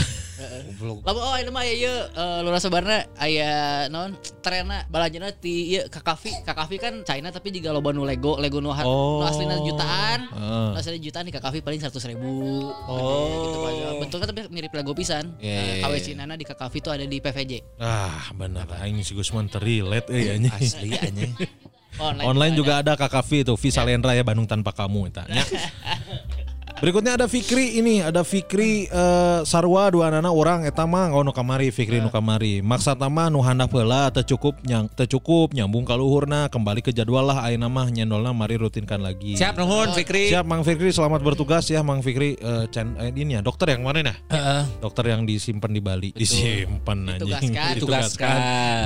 Lamun oh ini mah aya ieu eh, Lura Sabarna aya naon trenna balanjana ti ieu Kakafi. Kakafi kan China tapi juga loba nu Lego, Lego nu, Oh. nu aslina jutaan. Heeh. Nu aslina jutaan di Kakafi paling 100 ribu. Oh. Gitu aja. Bentuknya tapi mirip Lego pisan. Iya, Eh, iya, KW iya. Cinana di Kakafi tuh ada di PVJ. Ah, bener aing si Gusman terilet euy anjing. Asli anjing. Online juga ada Kakafi itu Visa Lendra ya Bandung tanpa kamu eta nya. Berikutnya ada Fikri ini, ada Fikri eh, Sarwa dua anak orang eta mah nu kamari Fikri nu kamari. Maksa mah nu handap heula teu cukup nyang teu cukup nyambung ka luhurna kembali ke jadwal lah ayeuna mah nyendolna mari rutinkan lagi. Siap nuhun Fikri. Siap Mang Fikri selamat bertugas ya Mang Fikri eh, Chan, eh, ini ya dokter yang kemarin ya? Heeh. Dokter yang disimpan di Bali. Disimpan anjing. Ditugaskan. Ditugaskan.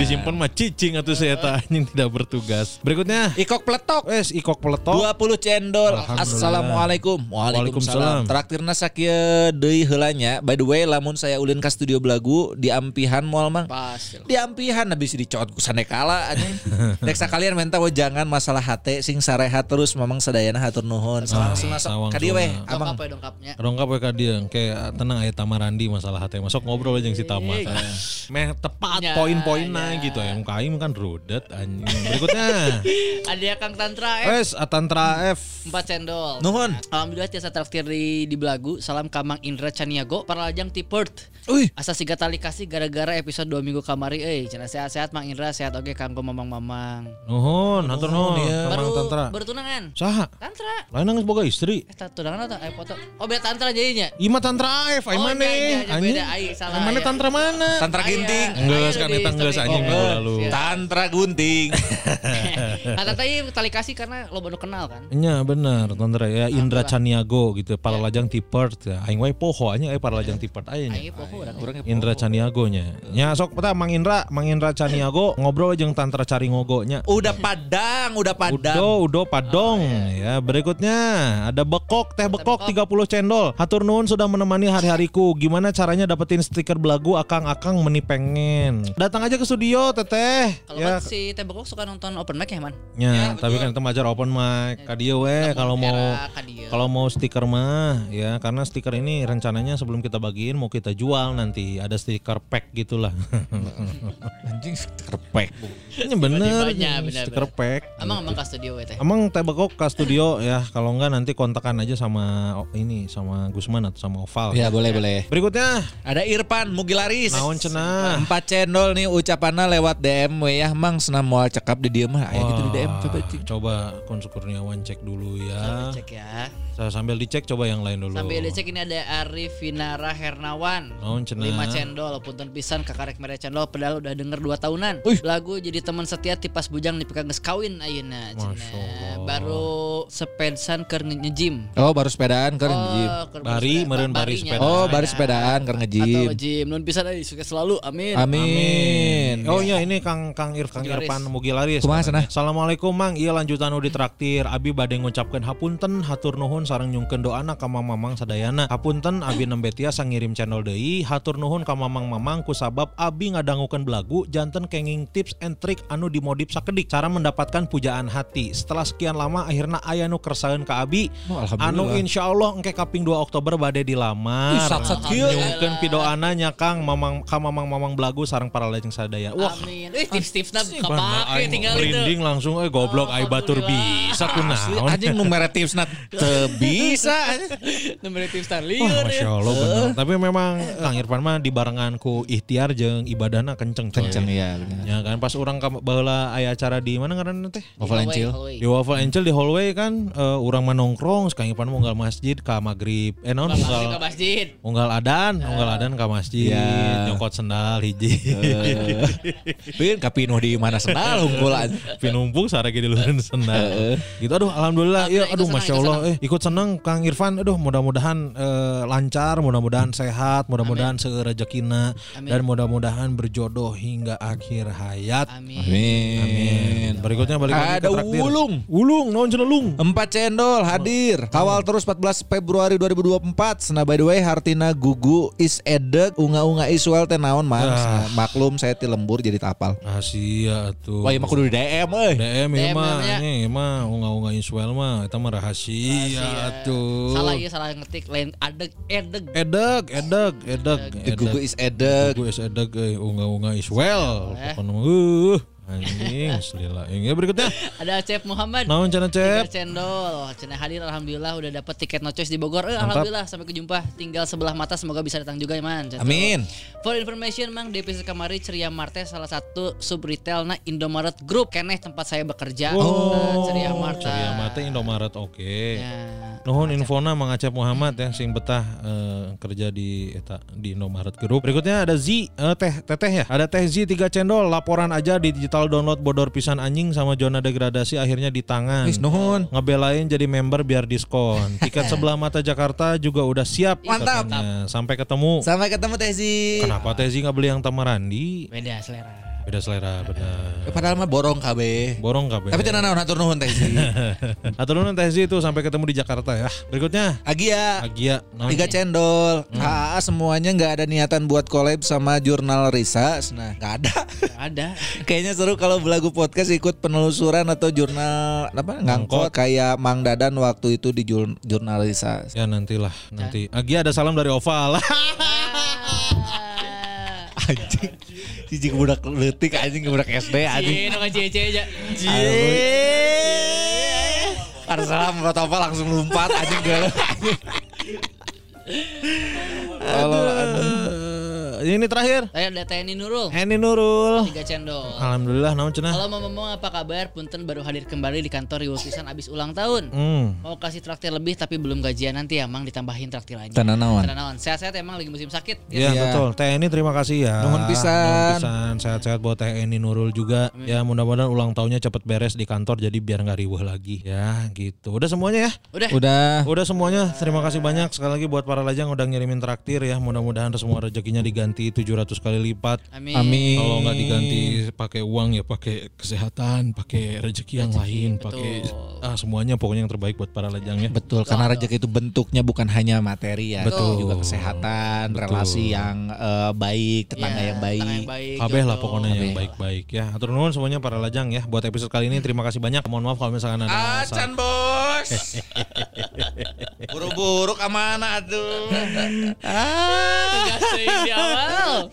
Disimpan mah cicing atuh saya eta anjing tidak bertugas. Berikutnya Ikok peletok. Wes ikok peletok. 20 cendol. Assalamualaikum. Waalaikumsalam. Waalaikumsalam. Traktirna sakieu deui heulanya. By the way, lamun saya ulin ka studio belagu di Ampihan Mall mah. Pas. Di Ampihan habis dicot ku sanekala anjing. Dek sakalian minta jangan masalah hate sing sarehat terus mamang sadayana hatur nuhun. Sawang suna sok sawang ka dieu we. Amang. Dongkap ya dongkapnya. Dongkap we ka dia kayak tenang aya Tamarandi masalah hati masuk ngobrol aja si Tama. Meh tepat Ya, poin-poinnya ya. gitu ya. Muka aing kan rudet anjing. Berikutnya. Ada Kang Tantra F Wes Atantra F. 4 cendol. Nuhun. Alhamdulillah tiasa traktir di, di Belagu. Salam Kamang Indra Caniago para lajang ti Perth. Uy. Asa siga tali kasih gara-gara episode 2 minggu kamari euy. Cenah sehat-sehat Mang Indra, sehat oge kanggo mamang-mamang. Nuhun, hatur nuhun. iya. Baru Tantra. baru tunangan. Saha? Tantra. Lain nangis boga istri. Eh tunangan atau eh foto? Oh beda Tantra jadinya. Ima Tantra AF, ai Oh, mana? iya, iya, iya, Anjing. beda, ai, mana. Tantra mana? Tantra ginting. Enggeus Aya kan eta story. anjing Oh, lalu. Tantra gunting. Nah, Tata ieu tali kasih karena lo baru kenal kan. Nya bener, Tantra ya Indra Caniago gitu, para lajang ti Perth ya. Aing wae poho anya aya para lajang ti Perth aya. Aing poho. Indra Caniago nya. Nya sok peta Mang Indra, Mang Indra Caniago ngobrol jeung Tantra Caringogo nya. Udah padang, udah padang. Udo, udo padong ya. Berikutnya ada bekok, teh bekok 30 cendol. Hatur nuhun sudah menemani hari-hariku. Gimana caranya dapetin stiker belagu akang-akang meni pengen. Datang aja ke studio, Teteh. Kalau Ya, kan si Tembokok suka nonton open mic ya, Man? ya, tapi kan itu majar open mic. Kadia we kalau mau kalau mau stiker mah ya karena stiker ini rencananya sebelum kita bagiin mau kita jual nanti ada stiker pack gitulah. Anjing terpek. Ini bener, stiker pack. Emang emang ke studio teh. Emang teh bekok ke studio ya kalau enggak nanti kontakan aja sama oh, ini sama Gusman atau sama Oval. Ya boleh boleh. Berikutnya Ada Irfan Mugilaris. naon cenah. Empat cendol nih ucapannya lewat DM we ya mang senam moal cekap di dia mah aya gitu di DM coba cek. coba Konsul Kurniawan cek dulu ya. Cek ya. Saya sambil dicek coba yang lain dulu. Sambil dicek ini ada Arif Vinara Hernawan. Naon cenah. 5 cendol, punten pisan kakarek mere cendol padahal udah denger 2 tahunan. Lagu jadi teman setia tipas bujang di pegang geus kawin ayeuna cenah. Baru sepensan keur nge-gym. Oh baru sepedaan keur nge-gym. keur Bari, meureun bari barinya. sepeda. Oh baru sepedaan keur Atau nge-gym. nge-gym. Nun pisan euy sukses selalu. Amin. Amin. Oh iya ini Kang Kang Ir Kang. Irfan Mugilaris. Kumaha katanya. cenah? Assalamualaikum Mang. Iya lanjutan nu ditraktir. Abi bade ngucapkeun hapunten hatur nuhun sareng nyungkeun doana ka Mamang sadayana. Hapunten abi nembe tiasa ngirim channel deui. Hatur nuhun ka Mamang-mamang ku sabab abi ngadangukeun belagu janten kenging tips and trick anu dimodif sakedik cara mendapatkan pujaan hati. Setelah sekian lama akhirnya aya nu kersaeun ka abi. Oh, anu insyaallah engke kaping 2 Oktober bade dilamar. Nyungkeun pidoana nya Kang Mamang ka Mamang-mamang belagu sareng para lajeng sadaya. Wah, Amin. Eh tips-tipsna aing tinggal merinding itu. langsung eh goblok Oh, ai batur bisa kunaon. anjing numere tipsna teu bisa. Nomor tipsna Wah, lieur Masya ya. Bener. Tapi memang Kang Irfan mah dibarengan ku ikhtiar jeung ibadahna kenceng coy. Kenceng ya. Ya kan pas orang ka baheula aya acara di mana ngaranna teh? Waffle. Hallway. Di Waffle Angel di hallway kan eh, urang mah nongkrong Kang Irfan mau unggal masjid ka magrib. Eh naon unggal masjid. unggal adan, unggal adan ka masjid, Ya. nyokot sendal hiji. Pin kapinuh di mana sendal unggulan. pinumpuk sarage di luar sendal. gitu aduh alhamdulillah ya aduh ikut masya senang, Allah ikut eh ikut senang Kang Irfan aduh mudah-mudahan eh, lancar, mudah-mudahan sehat, mudah-mudahan rezekina Amin. dan mudah-mudahan berjodoh hingga akhir hayat. Amin. Amin. Berikutnya balik lagi Ada. Ulung. Ulung, cenah Ulung? Empat cendol hadir. Kawal terus 14 Februari 2024. Nah by the way Hartina Gugu is edek unga-unga iswell teh naon Mas. Ah. Maklum saya ti lembur jadi tapal. Rahasia tuh. Wah kudu di DM euy. DM DM mah, ini mah unga-unga Iswell mah eta mah rahasia tuh. Salah ya salah ngetik lain adeg edeg. Edeg, edeg, edeg. Di Gugu is edek. Gugu is edeg euy, unga-unga Iswell. Eh. Pokoknya uh, anjing selila. Yang berikutnya Ada Cep Muhammad. naon cenah Tiga Cep? cendol. Cenah hadir alhamdulillah udah dapat tiket no choice di Bogor. Eh, Mantap. alhamdulillah sampai kejumpa. Tinggal sebelah mata semoga bisa datang juga ya man. Cendol. Amin. For information Mang episode kemarin Ceria Marte salah satu sub retail na Indomaret Group keneh tempat saya bekerja. Nah, Ceria Marte. Oh, Ceria Mate Indomaret oke. Ya. Nuhun infona Mang Acep Muhammad ya sing betah eh, kerja di eta di Indomaret Group. Berikutnya ada Z eh, teh teteh ya. Ada teh Z 3 cendol laporan aja di digital download bodor pisan anjing sama zona degradasi akhirnya di tangan. Wis nuhun. Ngebelain jadi member biar diskon. Tiket sebelah mata Jakarta juga udah siap. Mantap. katanya. Sampai ketemu. Sampai ketemu Tezi. Kenapa Teh Z nggak beli yang Tamarandi? Beda selera. Beda selera benar. Eh, Padahal mah borong KB. Borong kabeh. Tapi tenang naon hatur nuhun Tezi. Atau nuhun Teh itu sampai ketemu di Jakarta ya. Berikutnya Agia. Agia. naon? Tiga cendol. HA semuanya nggak ada niatan buat collab sama jurnal Risa. Nah, nggak ada. Nggak ada. Kayaknya seru kalau belagu podcast ikut penelusuran atau jurnal apa ngangkot kayak Mang Dadan waktu itu di jur- jurnal Risa. Ya nantilah nanti. Agia ada salam dari Oval. Anjing. Cici budak letik anjing budak SD anjing. Cie, nu ngece aja. Harus salam protokol langsung lompat anjing gue. Eh, ini terakhir. Saya ada TNI Nurul. Eni Nurul. Tiga cendol. Alhamdulillah naon cenah. Halo ngomong apa kabar? Punten baru hadir kembali di kantor Riwo Pisan abis ulang tahun. Hmm. Mau kasih traktir lebih tapi belum gajian nanti ya, Mang ditambahin traktir aja. Tanah naon. Tanah naon. Sehat-sehat emang lagi musim sakit. Ya Iya. betul. Teh Eni terima kasih ya. Nuhun pisan. Nuhun pisan. Sehat-sehat buat Teh Eni Nurul juga. Ya mudah-mudahan ulang tahunnya cepet beres di kantor jadi biar nggak riuh lagi. Ya gitu. Udah semuanya ya. Udah. Udah. Udah semuanya. Terima kasih banyak sekali lagi buat para lajang udah ngirimin traktir ya. Mudah-mudahan semua rezekinya diganti 700 kali lipat. Amin. Amin. Kalau nggak diganti pakai uang ya pakai kesehatan, pakai rezeki yang lain, pakai ah semuanya pokoknya yang terbaik buat para lajang ya. Betul, karena rezeki itu bentuknya bukan hanya materi ya, Betul. juga kesehatan, relasi yang eh, baik, tetangga Ya, yang baik. yang baik. Kabeh lah pokoknya yang baik-baik ya. Atur nuhun semuanya para lajang ya. Buat episode kali ini terima kasih banyak. Mohon maaf kalau misalkan ada Acan bos. Buru-buru ke mana tuh? Di awal.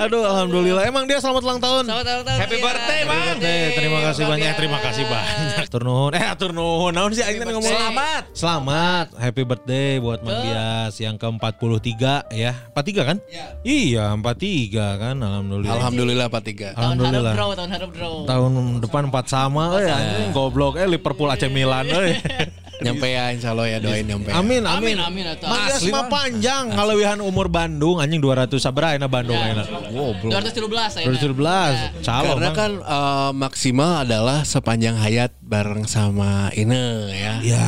Aduh alhamdulillah. Emang dia selamat ulang tahun. Selamat ulang tahun. Happy Cia. birthday, Bang. Birthday. Terima kasih banyak. Terima kasih banyak. Atur nuhun. Eh atur nuhun. Naon sih aing teh ngomong Selamat. Selamat. Happy birthday buat Mang Dias yang ke-43 ya. 43 kan? Iya, 43 kan. Alhamdulillah. Alhamdulillah Pak Tiga. Tahun harap Alhamdulillah. draw, tahun harap draw. Tahun depan 4 sama eh anjing goblok eh Liverpool AC Milan eh. Nyampe ya insya Allah ya doain nyampe. Amin Amin, amin. amin Dias Asli, mah panjang ngalewihan umur Bandung anjing 200 sabaraha na Bandung Ya. ayeuna. Goblok. 217 ayeuna. 2017. Calon Karena Mang. kan eh, maksimal adalah sepanjang hayat bareng sama Ine ya. Ya.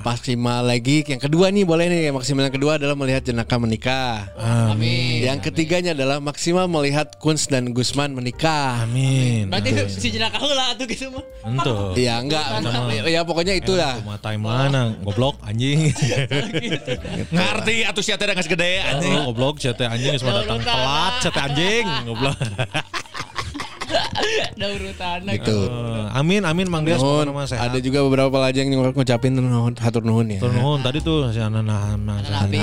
Maksimal lagi yang kedua nih boleh nih maksimal yang kedua adalah melihat jenaka menikah. Amin. Yang ketiganya adalah maksimal melihat Kunz dan Gusman menikah. Amin. Berarti si jenaka heula atuh gitu mah. Ento. Ya enggak, ya pokoknya itulah. Cuma time mana goblok anjing. Ngerti atuh sia teh geus gede anjing. Oh, goblok cete anjing mah datang telat cete anjing goblok. Ada urutan Gitu. Eh, amin amin Mang Dias mah sehat. Ada juga beberapa lajang yang ngucapin nuhun, hatur nuhun ya. Tur nuhun tadi tuh si Habib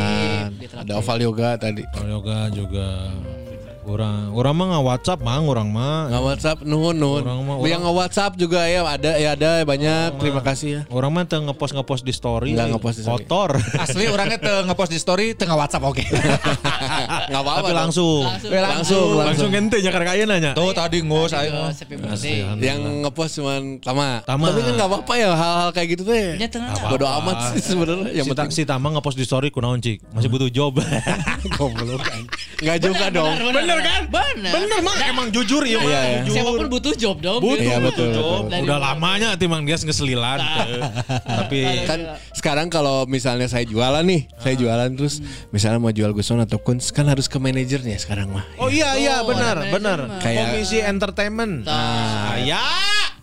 Ada oval yoga tadi. yoga juga. Orang orang mah nggak WhatsApp mang orang mah. Nggak WhatsApp nuhun nuhun. Orang mah- Yang nge WhatsApp juga ya ada ya ada banyak. Terima kasih ya. Orang mah teu ngepost ngepost di story. Nggak ngepost di story. Kotor. Asli orangnya teu ngepost di story, teu WhatsApp oke. Nggak apa-apa. Langsung. Langsung. Langsung langsung. Langsung ente nya karek ayeuna nya. Tuh tadi ngos mah. Birthday. Yang ngepost cuman Tama. Tama. Tapi kan nggak apa-apa ya hal-hal kayak gitu teh. Ya tengah. Bodoh amat sih sebenarnya. Yang penting si Tama ngepost di story kunaon cik Masih butuh job goblok. Nggak juga dong. Bener Bener kan? Bener. Bener mah emang jujur ya. mah, Iya, iya. jujur. Siapa pun butuh job dong. Butuh, Iya, betul, job. betul. Udah lamanya timang dia ngeselilan. teu. Tapi kan sekarang kalau misalnya saya jualan nih, saya jualan terus misalnya mau jual Guson atau Kunz kan harus ke manajernya sekarang mah. Oh iya iya Oh, benar ada benar. manajemen. Kayak- Komisi entertainment. Nah, ya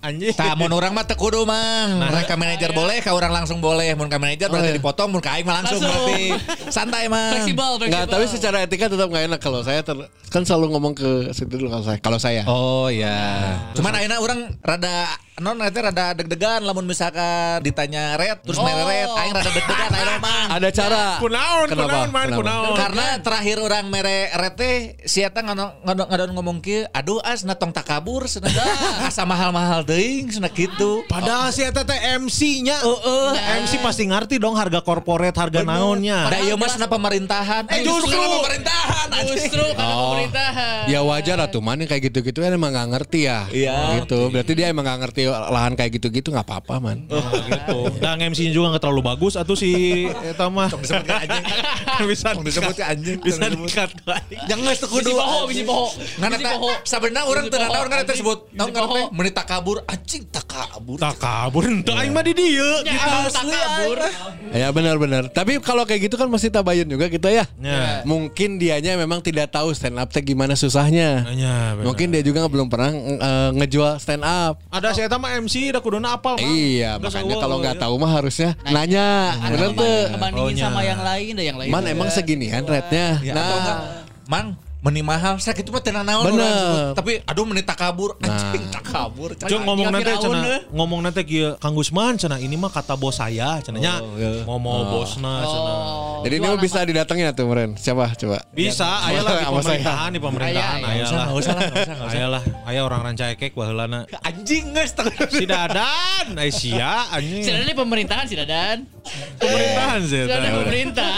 anjing. Tah mun orang mah teu kudu mang. Mereka manajer boleh, ka orang langsung boleh. Mun ka manajer berarti dipotong, mun ka aing mah langsung, Langsung. berarti santai mang. Fleksibel, fleksibel. Enggak, tapi secara etika tetap nggak enak kalau saya ter- kan selalu ngomong ke situ dulu kalau saya. Kalau saya. Oh iya. Cuman akhirnya orang rada non nanti rada deg-degan lamun misalkan ditanya red terus Oh. mere red aing rada deg-degan aing mang. Ada cara. Kunaon, Kenapa? kunaon, man, Kenapa? kunaon. Karena terakhir orang mere red teh si eta ngadon ngomong kieu, aduh as natong takabur cenah asa mahal-mahal teuing cenah kitu. Padahal si eta teh MC-nya. MC pasti ngerti dong harga korporat, harga naonnya. Da ieu mah cenah pemerintahan. Eh justru Justru. karena pemerintahan anjing. Justru karena Oh. pemerintahan. Ya wajar lah tuh man yang kayak gitu-gitu kan emang gak ngerti ya. Iya. Gitu. Berarti dia emang gak ngerti lahan kayak gitu-gitu nggak apa-apa man. Oh, gitu. Dan MC-nya juga nggak terlalu bagus atau si eta mah. Disebutkan anjing. bisa disebut ke anjing. Bisa dikat Jangan kudu. poho, biji poho. Ngana Biji teh poho. ngana teh anjing. disebut. Naon Biji ngana teh? poho. Menit takabur anjing takabur. Tak kabur, entah aing mah di dieu Ya, gitu. tak kabur. Ya benar-benar. Tapi kalau kayak gitu kan mesti tabayun juga kita ya. Ya. Mungkin dianya memang tidak tahu stand up teh gimana susahnya. Ya, benar. Mungkin dia juga belum pernah eh, ngejual stand up. Ada si eta mah MC da kuduna apal mah. Iya, Nggak makanya kalau nggak ya. tahu mah harusnya nanya. Ada Bener ngebanding- tuh. Ngebandingin Oh, sama nya. yang lain deh yang lain. Man emang seginian rate-nya. Ya, Nah, Mang, meni mahal, saya gitu mah tenang naon Bener. Tapi aduh meni takabur, anjing takabur. Cuk ngomong nanti cenah ngomong nanti kieu Kang Gusman cenah ini mah kata bos saya cenahnya Oh, iya. ngomong bosna cenah. Oh, jadi ini bisa didatengin tuh meren. Siapa coba? Bisa, aya lah di Sama saya. pemerintahan, di pemerintahan, Aya, aya. aya lah. Nggak usah lah, nggak usah, nggak usah. Aya lah, aya orang ranca ekek baheulana. Anjing geus Si Dadan, ai sia Si anjing. Dadan ini pemerintahan si Dadan. Pemerintahan sih Si Dadan pemerintah.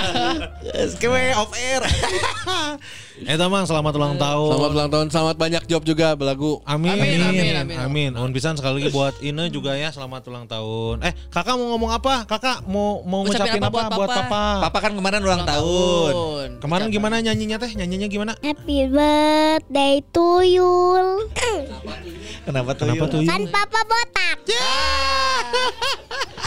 Kewe off air. Eta mah selamat ulang tahun. Selamat ulang tahun, selamat banyak job juga belagu. Amin, Amin, amin, amin, amin, amin. Mohon pisan sekali lagi buat Ine juga ya selamat ulang tahun. Eh, kakak mau ngomong apa? Kakak mau mau Ucapin ngucapin apa apa, buat papa? papa? Kan kemarin ulang tahun. Kemarin gimana nyanyinya teh? Nyanyinya gimana? Happy birthday to you. Kenapa tuh? Kenapa Yul? tuh? Kan papa botak.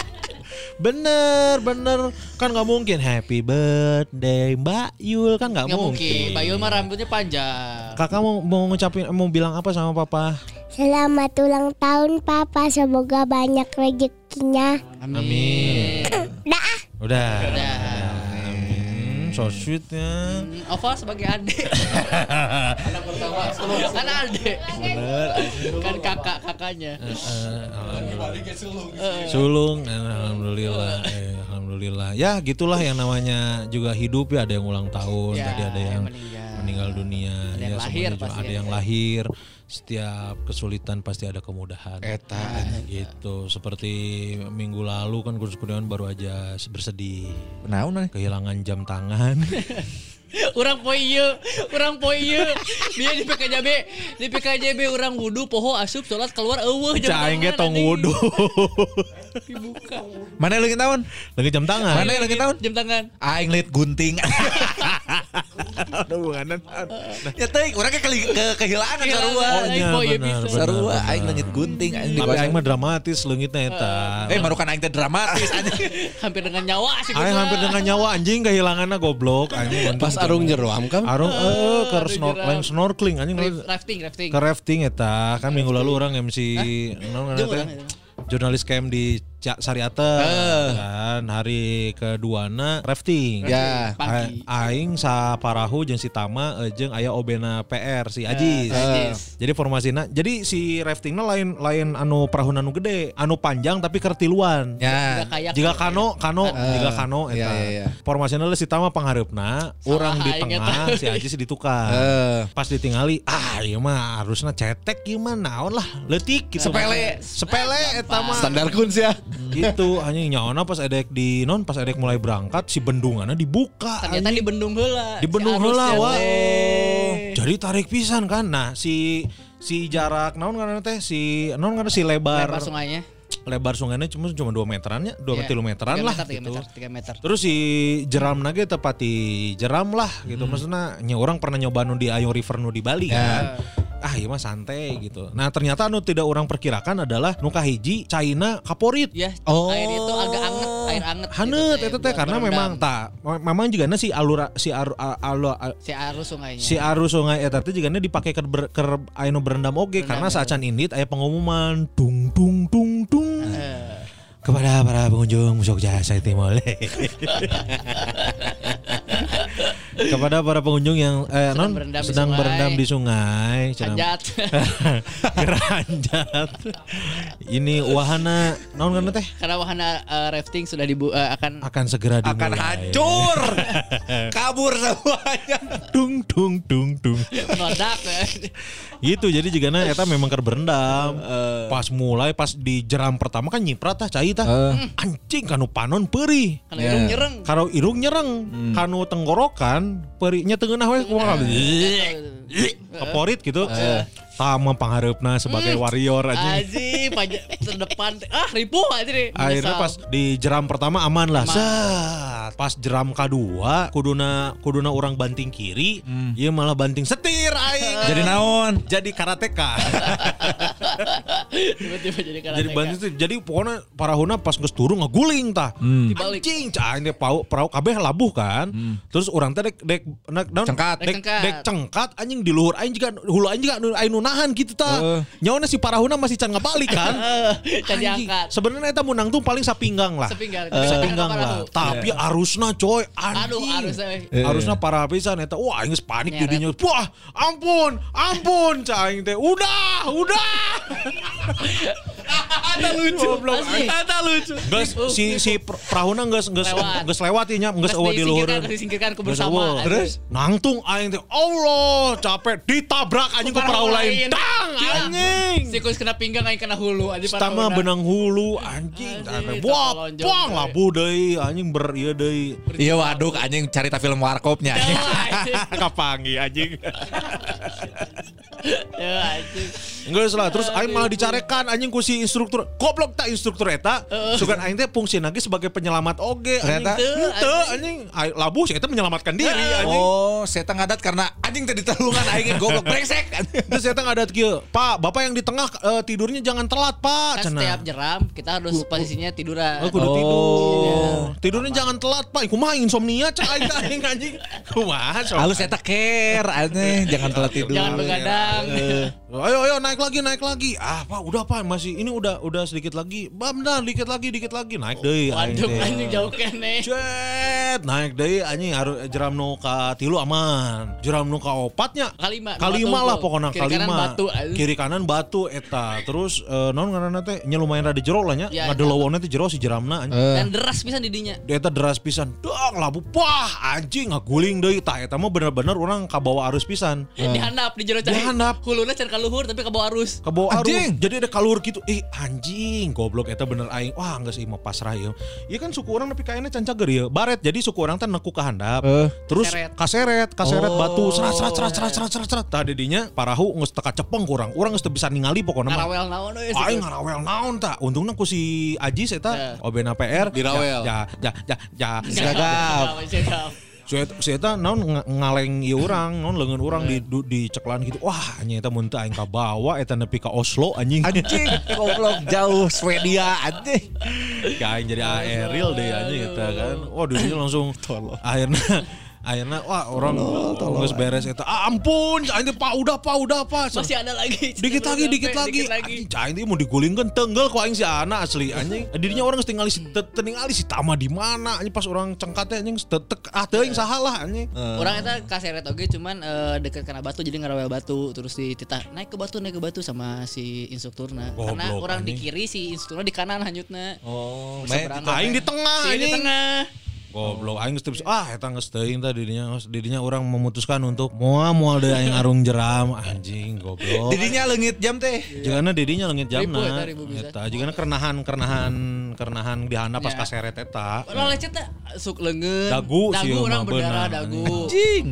Bener, bener. Kan nggak mungkin Happy birthday Mbak Yul kan nggak mungkin. mungkin. Mbak Yul mah rambutnya panjang. Kakak mau mau ngucapin mau bilang apa sama papa? Selamat ulang tahun papa. Semoga banyak rezekinya. Amin. Dah. ah. Udah. Udah. Amin. So sweet ya. Hmm, Ova sebagai adik. Anak pertama. Kan adik. Kan kakak kakaknya. Eh, alhamdulillah. Sulung, eh, alhamdulillah, eh, alhamdulillah. Ya gitulah yang namanya juga hidup ya. Ada yang ulang tahun, Ya, tadi ada yang yang meninggal. meninggal dunia, Ada yang ya, lahir juga pasti ada yang lahir. Setiap kesulitan pasti ada kemudahan. Eta. Gitu. Seperti minggu lalu kan Gus Kurniawan baru aja bersedih kehilangan jam tangan. Orang poe ieu, orang poe ieu. Dia di PKJB, di PKJB orang wudu poho asup salat keluar eueuh jam Cai ge tangan, tong anjing. wudu. Dibuka. Mana lagi tahun? Lagi jam tangan. Mana lagi tahun? Jam tangan. Aing liat gunting. Ada hubungannya. ya teh, orang ke, ke kehilangan sarua. Oh, Aing iya. Sarua aing langit gunting aing aing mah dramatis leungitna eta. Eh, marukan aing teh dramatis anjing. Hampir dengan nyawa sih. Aing hampir dengan nyawa anjing kehilangannya goblok anjing. Pas arung jeroam kan. Arung eh ke aduh, snor jeram. lain snorkeling anjing Raf- Rafting, rafting. ke rafting eta kan minggu lalu orang MC naon ngaranna eta. jurnalis camp di Ca- Sariate kan hari keduana rafting Ya. Pagi. A- aing sa Parahu jeung si Tama eh, jeung aya obena PR si Ajis. Ajis. Jadi formasinya jadi si raftingnya lain lain anu perahu anu gede, anu panjang tapi kertiluan. Ya. Kayak Jika kano, kano, jika kano, eta. iya, iya. Formasinya si Tama pangharepna, orang di tengah, si Ajis di tukang. Eh. Pas ditingali, ah iya mah harusnya cetek gimana, naon lah, letik gitu. Sepele. Sepele eta mah. Standar kunz ya. Gitu, hanya nyaona pas edek di non, pas edek mulai berangkat si bendungannya dibuka. Ternyata di bendung heula. di bendung Si heula arusnya wah. Jadi tarik pisan kan. Nah, si si jarak naon karena teh si naon karena si lebar Lebar sungainya. lebar sungainya cuma cuma 2 meterannya, 2 Iya, tilu meteran lah meter, gitu. meter, tiga meter. Terus si jeram lagi tepati jeram lah gitu. Hmm. Maksudnya nya orang pernah nyoba nu di Ayo River nu di Bali kan. Ah iya mah santai gitu. Nah ternyata anu tidak orang perkirakan adalah nu kahiji China kaporit. Ya, Oh. air itu agak anget, air anget. Hanet gitu itu teh buat karena berendam. memang tak memang juga si alura si aru, alu, si arus sungainya. si arus sungai eta teh juga dipakai ke ber, ke anu berendam oge karena saacan indit aya pengumuman dung dung dung dung Eh, kepada para pengunjung Musok Jasa Timole. kepada para pengunjung yang eh, Sedang non berendam di sedang sungai. berendam di sungai, sedang- Anjat. Geranjat. Ini wahana non kan teh Karena wahana eh, rafting sudah dibu eh, akan akan segera dimulai. Akan hancur. Kabur semuanya. Dung dung dung dung. meledak. Gitu jadi juga na eta memang keur berendam. pas mulai pas di jeram pertama kan nyiprat tah cai tah. Anjing kanu panon peurih. Karena hidung nyereng. Karo irung nyereng, kanu tenggorokan, perinya tengenah we kumaha. Kaporit gitu. Tama pangharepna sebagai warrior aja. Aji, terdepan. Ah, ripuh aja nih. Akhirnya pas di jeram pertama aman lah. Aman. Set. Pas jeram kedua kuduna kuduna orang banting kiri, iya malah banting setir aing. Jadi naon? jadi karateka. tiba-tiba jadi karateka. jadi banting setir. Jadi pokoknya parahuna pas geus turu ngaguling tah. Dibalik. Anjing, cah teh pau perahu kabeh labuh kan. Terus orang teh dek dek dek naon? Cengkat. Dek, Dek cengkat. dek cengkat anjing di luhur aing juga hulu aing juga aing nahan gitu tah. Heeh. Nyawana si parahuna masih can ngabalik kan. Jadi Anjing. angkat. Sebenarnya eta menang tuh paling sapinggang lah. Sepinggang. Eh, sapinggang lah. apa Tapi arusna coy anjing. Aduh, arusnya. Arusna parah pisan eta. Wah, aing geus panik Nyeret. jadinya. Wah, ampun, ampun cah aing teh. Udah, udah. Ada lucu. Ada lucu. Geus si si per- perauna geus geus Lewat. geus lewat ieu nya, geus Geus eueuh di luhur. disingkirkan, eueuh. Terus nangtung aing teh. Allah, capek ditabrak anjing ku perahu lain. Dang anjing. Sikus kena pinggang aing kena hulu aja Stama benang hulu anjing. Anjing, Wah, pang labu deui anjing ber ieu deui. Iya waduk anjing cerita film warkopnya anjing. Kapangi anjing. Ya anjing. Enggak salah. Terus aing malah dicarekan anjing ku si instruktur. Goblok tak instruktur eta. Sugan aing teh fungsi lagi sebagai penyelamat oge anjing. Ternyata? Henteu anjing. Ai- Labu sih eta menyelamatkan diri anjing. Oh, saya ngadat karena anjing tadi telungan aing goblok brengsek. Terus eta ngadat kieu. Pak, Bapak yang di tengah eh, tidurnya jangan telat, Pak. Kan Cenah. setiap jeram kita harus posisinya tiduran. Oh, kudu Oh. tidur. Tidurnya jangan telat, Pak. Kumaha insomnia cak aing aing anjing. Kumaha sok. Halus eta care anjing jangan telat tidur. Jangan begadang. Ayo ayo naik lagi naik lagi. Ah, Pak, udah Pak, masih ini udah udah sedikit lagi. Bam dah, dikit lagi dikit lagi naik deui Waduh anjing jauh kene. Cet, naik deui anjing harus jeram nu ka tilu aman. Jeram nu ka opatnya Kalima, Kalima lah pokoknya kalima. Batu, anjing. Kiri kanan batu eta. Terus eh, naon ngaranna teh nya lumayan rada jero lah nya. Ya, Ngadelowona teh jero si jeramna anjing. Dan deras pisan didinya. Eta deras pisan. Dang labu pah anjing ngaguling deui tah eta mah bener-bener orang kabawa arus pisan. Dihandap di jero cai. Dihandap. Huluna can ka luhur tapi ka bawah arus. Kebawa arus. Anjing. Jadi ada kalur gitu. Eh anjing goblok eta bener aing. Wah geus ieu mah pasrah ieu. Ieu kan suku orang tapi kayaknya can cager ieu. Baret jadi suku orang teh neku ka handap. Eh. Terus Kaseret. kaseret, kaseret Oh. batu serat serat serat serat serat serat serat. Tadi dinya parahu geus teka cepeng kurang. Urang geus teu bisa ningali pokoknya. Ngarawel naon we. Aing ngarawel naon ta? Untungna ku si Ajis Eh. eta obena PR Dirawel. Ya ya ya ya. Gagap. Si eta naon nga- ngaleng ieu urang, naon leungeun urang di du- di ceklan gitu. Wah, nya eta mun teu aing kabawa eta nepi ka Oslo anjing. Anjing goblok jauh Swedia anjing. Ya aing jadi aeril deh anjing eta kan. Waduh dia langsung akhirnya akhirnya wah orang geus beres eta. Ah, ampun, aing teh Pak udah Pak udah Pak. Masih ada lagi. dikit lagi dikit lagi aing teh mau digulingkeun tenggel ku aing si Ana asli anjing dirinya orang tingali si ningali si Tama di mana anjing pas orang cengkatnya anjing teu ah teuing saha lah anjing Orang eta kaseret oge cuman eh, deket kena batu jadi ngarawel batu terus dititah naik ke batu naik ke batu sama si instrukturna. Karena orang di kiri si instrukturna di kanan hanyutna. Oh, aing di tengah Si di tengah. Goblok aing geus bisa ah eta geus teuing tah dirinya dirinya orang memutuskan untuk moal moal deui aing arung jeram anjing goblok Didinya leungit jam teh. Jigana didinya leungit jamna eta, jigana kerenahan kerenahan kerenahan di handap pas Ya. kaseret eta. Orang lecet suk leungeun. Dagu sih, mah, berdarah dagu. Anjing.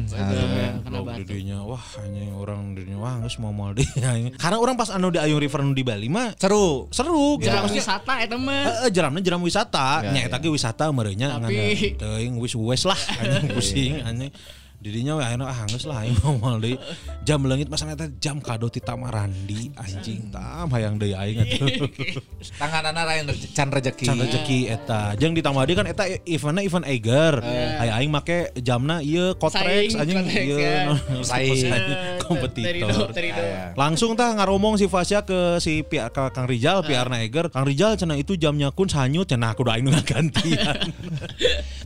Batu. didinya wah anjing orang didinya wah geus mau mal dia anjing. Karena orang pas anu di Ayung River anu di Bali mah Seru. seru gitu. Jeram wisata eta mah. Heeh, jeramna jeram wisata. Nya eta ge wisata merenya Tapi- teuing wis wes lah anjing pusing anjing. Didinya akhirnya ah geus lah aing mau deui. Jam leungit masalah eta jam kado ti Tamarandi anjing tam hayang deui aing atuh. Tanganana lain can rezeki. Can rezeki eta. Jeung ditambah deui kan eta eventna event Eiger. Aya aing make jamna ieu Kotrex anjing ieu ya. saing kompetitor. Langsung tah ngaromong si Fasya ke si pihak ke Kang Rijal, piarna Eger. Kang Rijal cenah itu jamnya kun sanyut cenah kudu aing gantian.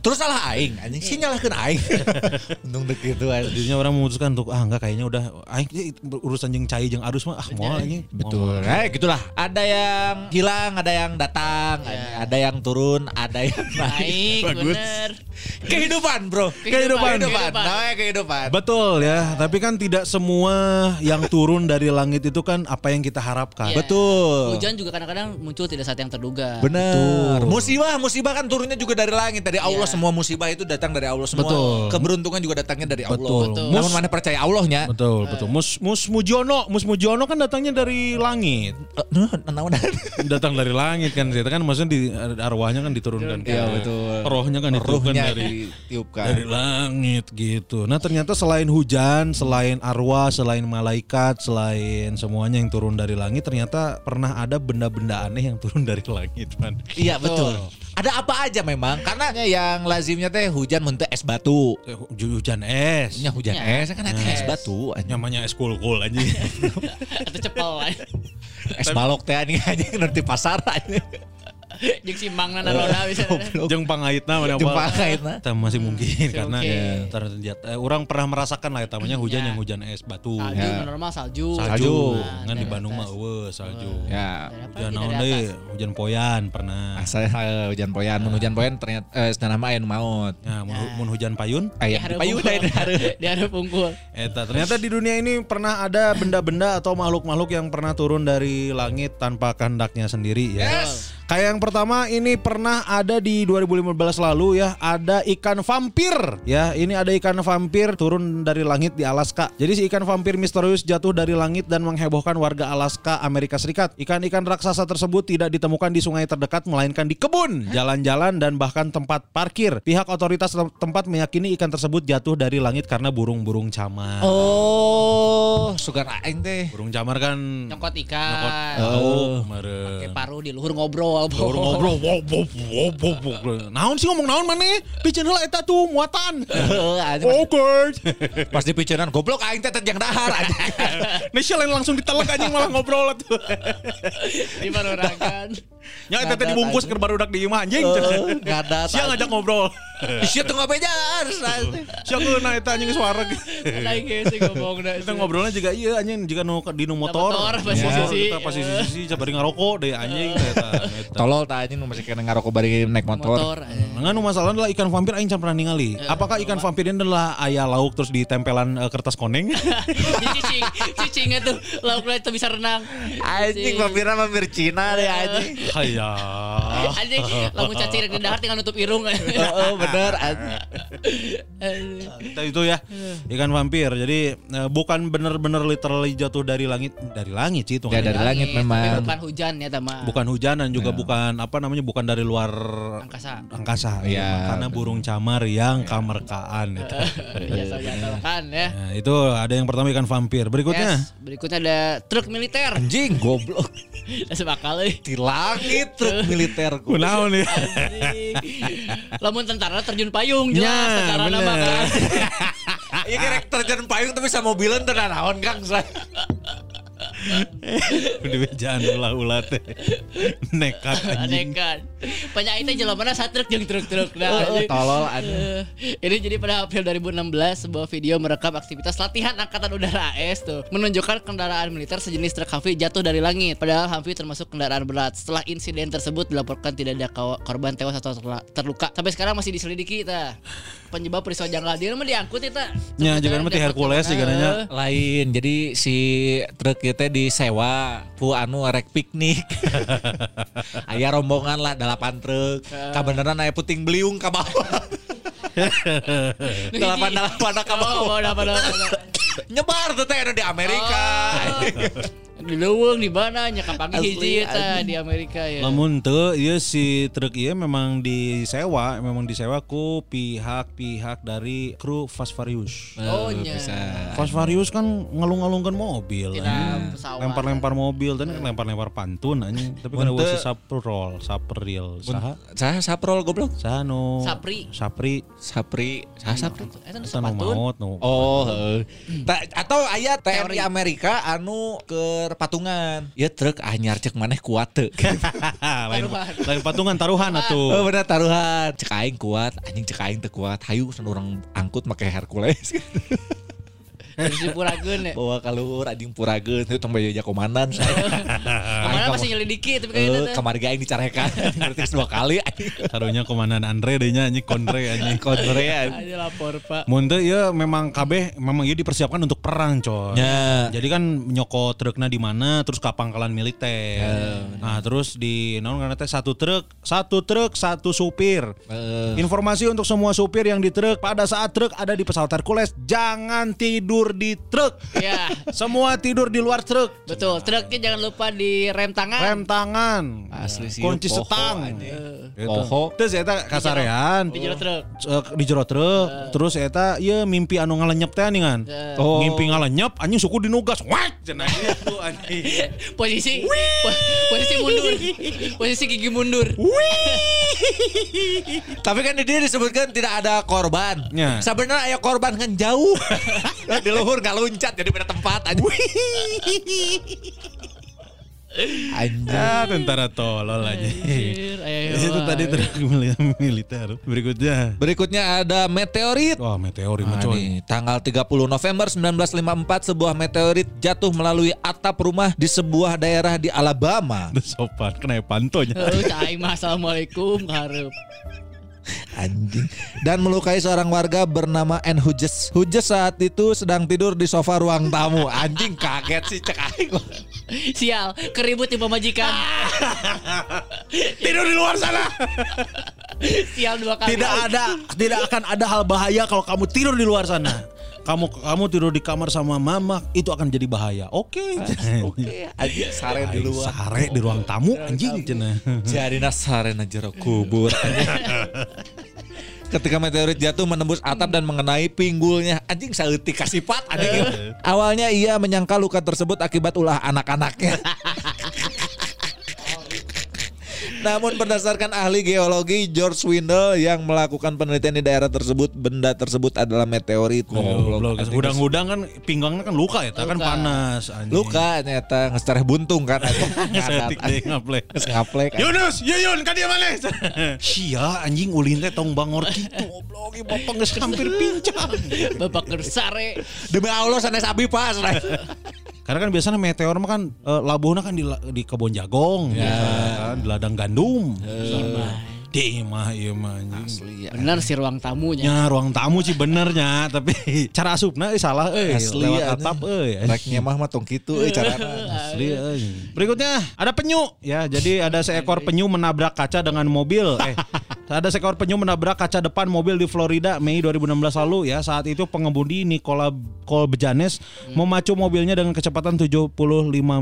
Terus salah aing, anjing sih nyalahkeun aing. Untung dek anjing. Jadinya orang memutuskan untuk ah enggak kayaknya udah aing eh, urusan jeung cai jeung arus mah ah moal anjing. Betul. Eh gitulah. Ada yang hilang, ada yang datang, ada yang turun, ada yang naik. Bener. Kehidupan, Bro. Kehidupan, Kehidupan. kehidupan. Namanya kehidupan. Betul ya, tapi kan tidak semua yang turun dari langit itu kan apa yang kita harapkan. Iya. Betul. Hujan juga kadang-kadang muncul tidak saat yang terduga. Benar. Musibah, musibah kan turunnya juga dari langit dari Allah. Semua musibah itu datang dari Allah semua. Betul. Keberuntungan juga datangnya dari Allah. Betul. Betul. Namun mana percaya Allahnya? Betul, betul. Mus Mus Mujiono, Mus Mujiono kan datangnya dari langit. Eh, nah. Datang dari langit kan, itu kan maksudnya di arwahnya kan diturunkan. Iya, ke- betul. Rohnya kan diturunkan Ruhnya dari ditiupkan. dari langit gitu. Nah ternyata selain hujan, selain arwah, selain malaikat, selain semuanya yang turun dari langit, ternyata pernah ada benda-benda aneh yang turun dari langit, man. Iya betul. Ada apa aja memang? Karena yang lazimnya teh hujan muntah es batu. Eh, hu- Hujan es, Nya hujan Ya. es kan ada es batu. namanya es kul-kul aja. Atau cepel aja. Es balok teh anjing anjing nanti pasar anjing. Jeung simbang nana roda bisa. Jeung pangaitna mana Jeung apa? pangaitna. Eta masih mungkin karena mungkin. ternyata eh, orang pernah merasakan lah eta namanya hujan Ya. yang hujan es batu. Salju Ya. normal salju. Salju. Salju. Kan di Bandung mah eueuh salju. Ya. Hujan naon deui? atas? Hujan poyan pernah. Asal eh, hujan poyan, mun hujan poyan ternyata eh sebenarnya mah aya nu maut. Ya, mun, hujan payun Aya Di payu hareup da di hareup. pungkul. Eta ternyata di dunia ini pernah ada benda-benda atau makhluk-makhluk yang pernah turun dari langit tanpa kehendaknya sendiri ya. Kayak yang pertama ini pernah ada di 2015 lalu ya, ada ikan vampir ya. Ini ada ikan vampir turun dari langit di Alaska. Jadi si ikan vampir misterius jatuh dari langit dan menghebohkan warga Alaska, Amerika Serikat. Ikan-ikan raksasa tersebut tidak ditemukan di sungai terdekat melainkan di kebun, jalan-jalan dan bahkan tempat parkir. Pihak otoritas tem- tempat meyakini ikan tersebut jatuh dari langit karena burung-burung camar. Oh, sugan aing teh. Burung camar kan Nyokot nyokot ikan. oh, kemarin. Pakai paru di luhur ngobrol. Baru ngobrol, wow, wow, wow, wow, wow. Naon sih ngomong naon mana? Bikin heula eta tuh muatan. Anjing. Oke. Pas di picenan goblok aing teh teh yang dahar anjing. Nesya lain langsung ditelek anjing malah ngobrol tuh. Di barorakan. Ya eta teh dibungkus ke barudak di imah anjing. Heeh, ngadat. Sia ngajak ngobrol. Isi tengah bejar. Sia keuna eta anjing suara. Lain ge sih ngobrolnya juga iya anjing juga nu di nu motor. motor, Nu pas motor sisi. kita pas sisi sabari ngarokok deh anjing eta. Tolol anjing nu masih kena ngarokok bari naik motor. motor. eh. Nah, masalah adalah ikan vampir aing can pernah ningali. Apakah ikan vampir ini adalah ayah lauk terus ditempelan eh, kertas koneng? Cicing, cicingnya tuh lauknya itu bisa renang. Anjing vampirna vampir Cina deh anjing. Haya. Anjing, lamun cacing di dahar tinggal nutup irung. Heeh, bener anjing. Kita itu ya ikan vampir. Jadi eh, bukan bener-bener literally jatuh dari langit dari langit sih itu. Ya, dari langit memang. bukan hujan ya tama. Bukan hujan dan juga bukan apa namanya bukan dari luar Angkasa. angkasa. Iya, karena burung camar yang kamerkaan itu. Biasa kan ya. Nah, itu ada yang pertama ikan vampir. Berikutnya Yes. Berikutnya ada truk militer. Anjing goblok. Dasar bakal euy. Di langit truk militer. Kunaon nih? Anjing. Lamun tentara terjun payung jelas Ya, tentara bener. nama kan. Iya kira terjun payung tapi sama mobilan tenan naon Kang. Di bejaan ulah-ulah teh. Nekat anjing. Aneh kan. Penyanyi teh jelema satu truk jeung truk-truk. Nah, Heeh, ini- tolol anjing. Eh, Ini jadi pada April 2016 sebuah video merekam aktivitas latihan angkatan udara AS tuh menunjukkan kendaraan militer sejenis truk Humvee jatuh dari langit. Padahal Humvee termasuk kendaraan berat. Setelah insiden tersebut dilaporkan tidak ada korban tewas atau terluka. Sampai sekarang masih diselidiki kita. Penyebab peristiwa janggal dia mah diangkut kita. Ya, jangan mah teh Hercules juga nanya. Lain. Jadi si truk kita disewa ku anu rek piknik. aya rombongan lah delapan truk. Kabeneran aya puting beliung ka bawah. delapan delapan ka Oh, bawah. Nyebar tuh teh anu di Amerika. Di leuweung di mana nya kapagi hiji eta di Amerika ya. Lamun teu ieu si truk ieu memang disewa, memang disewa ku pihak-pihak dari kru Fast Furious. Oh nya. Fast Furious kan ngalung-ngalungkan mobil, pesawat. lempar-lempar mobil, tadi kan lempar-lempar pantun anjing. Tapi kan si saprol, sapril, saha? Saya saprol goblok. Saha nu Sapri. Sapri, Sapri, saya sapri. Eta nu eta nu maot nu. Oh, heeh. Ta- atau aya TNI Amerika anu ke patungan. Ya truk anyar cek maneh kuat teu. lain, lain patungan taruhan Oh atuh. bener taruhan Cek aing kuat Anjing cek aing teu kuat Hayu sen orang angkut make Hercules Terus dipurageun ya. Bawa kalur anjing purageun Itu tong bayi komandan saya Ke mana masih nyelidiki tapi kayaknya Eh, teh. Kamar aing dicarekan Berarti dua kali Taruhnya komandan Andre deh nya anjing kondre anjing. Kontre anjing. Aja lapor Pak. Mun teu ieu memang kabeh memang ieu dipersiapkan untuk perang, coy. Ya. Jadi kan nyoko truknya di mana terus ke pangkalan militer. nah, terus di naon karena teh satu truk, satu truk, satu supir. Eh, Informasi untuk semua supir yang di truk pada saat truk ada di pesawat Hercules jangan tidur di truk. Ya. Semua tidur di luar truk. Betul, truknya jangan lupa di rem tangan. Rem tangan. Asli sih, Kunci poho, setang. Gitu. Poho. Terus eta kasarean. Di jero truk. Di jero truk terus eta ieu mimpi anu ngalenyep teh ningan. Oh. Ngimpi ngalenyep anjing suku dinugas. Wah, cenah itu anjing. Posisi po- posisi mundur. Posisi gigi mundur. Tapi kan di dia disebutkan tidak ada korban. Ya. Sebenarnya ada korban kan jauh. di luhur nggak loncat jadi beda tempat aja. Anjing. Ah, tentara tolol aja. Anjir, ayo, Itu tadi mili- militer. Berikutnya. Berikutnya ada meteorit. Wah, meteor ini Nah, coy. nih, tanggal 30 November 1954 sebuah meteorit jatuh melalui atap rumah di sebuah daerah di Alabama. Sopan, kena pantonya. Oh, cai mah assalamualaikum hareup. Anjing. Dan melukai seorang warga bernama N. Hughes. Hughes saat itu sedang tidur di sofa ruang tamu. Anjing kaget sih cek aing. Sial, keribut di pemajikan. Tidur di luar sana. Sial dua kali. Tidak ada, tidak akan ada hal bahaya kalau kamu tidur di luar sana. Kamu kamu tidur di kamar sama mama itu akan jadi bahaya. Oke. Oke, anjing sare di luar. Sare di ruang tamu anjing cenah. Jadi nasarena jero kubur. Ketika meteorit jatuh menembus atap dan mengenai pinggulnya, anjing saeutik kasipat anjing. Awalnya ia menyangka luka tersebut akibat ulah anak-anaknya. Namun berdasarkan ahli geologi George Windle yang melakukan penelitian di daerah tersebut, benda tersebut adalah meteorit. Goblok. Anjing, Gudang-gudang kan pinggangnya kan luka ya, kan panas anjing. Luka ternyata ngestereh buntung kan. Setik deh ngaplek. Yunus, Yuyun, kan dia mana? Sia anjing ulin teh tong bangor gitu. Goblok, bapak geus hampir pincang. Bapak gersare. Demi Allah sanes abi pas. Karena kan biasanya meteor mah kan eh, labuhna kan di, di kebun jagong, Ya. gitu kan, di ladang gandum. Di imah, iya mah anjing. Benar si ruang tamunya. Ya ruang tamu sih benernya, tapi cara asupna eh, salah eh Asli, lewat anjing. atap eh. Reknya mah mah tong kitu euy carana. Asli eh. Berikutnya ada penyu ya. Jadi ada seekor penyu menabrak kaca dengan mobil. Eh, ada seekor penyu menabrak kaca depan mobil di Florida Mei 2016 lalu ya. Saat itu pengemudi Nicola Colbejanes memacu mobilnya dengan kecepatan 75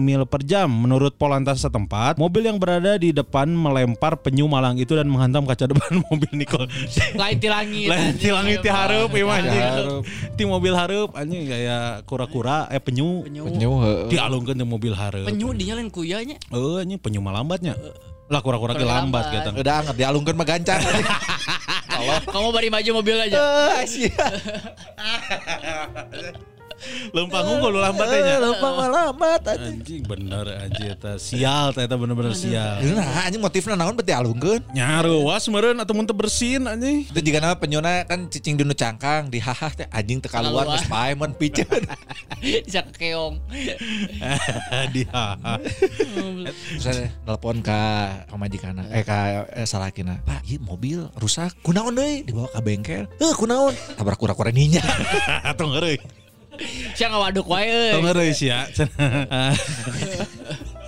mil per jam. Menurut Polantas setempat, mobil yang berada di depan melempar penyu malang itu dan menghantam kaca depan mobil Nicole. Lain di langit. Lain di langit ti hareup ieu mah anjing. Hareup. Ti mobil hareup anjing kayak kura-kura eh penyu. Penyu. Penyu. Dialungkeun ti mobil hareup. Penyu dinyalain kuyanya. Eh, ini penyu mah lambatnya. Lah kura-kura ge lambat Lambat. gitu. Udah angkat dialungkeun mah gancar. Kamu bari maju mobil aja. Sia. Lempang unggul lu lambat aja. Lupa mah lambat anjing. Anjing bener anjing eta sial eta bener-bener sial. Nah, anjing motifna naon beti alungkeun. Nyaruas meureun atuh mun teu bersin anjing. Itu juga nama penyuna kan cicing dunu cangkang di hahah teh anjing teu kaluar Kaluar. geus pae mun piceun. Bisa keong. Dia. Terus saya telepon ke pamajikanna eh ka eh, salakina. Pak, ieu mobil rusak. Kunaon deui? Dibawa ke bengkel. Heuh, kunaon? Tabrak kura-kura ninja. Atuh ngeureui. Sia ngawaduk wae euy sia.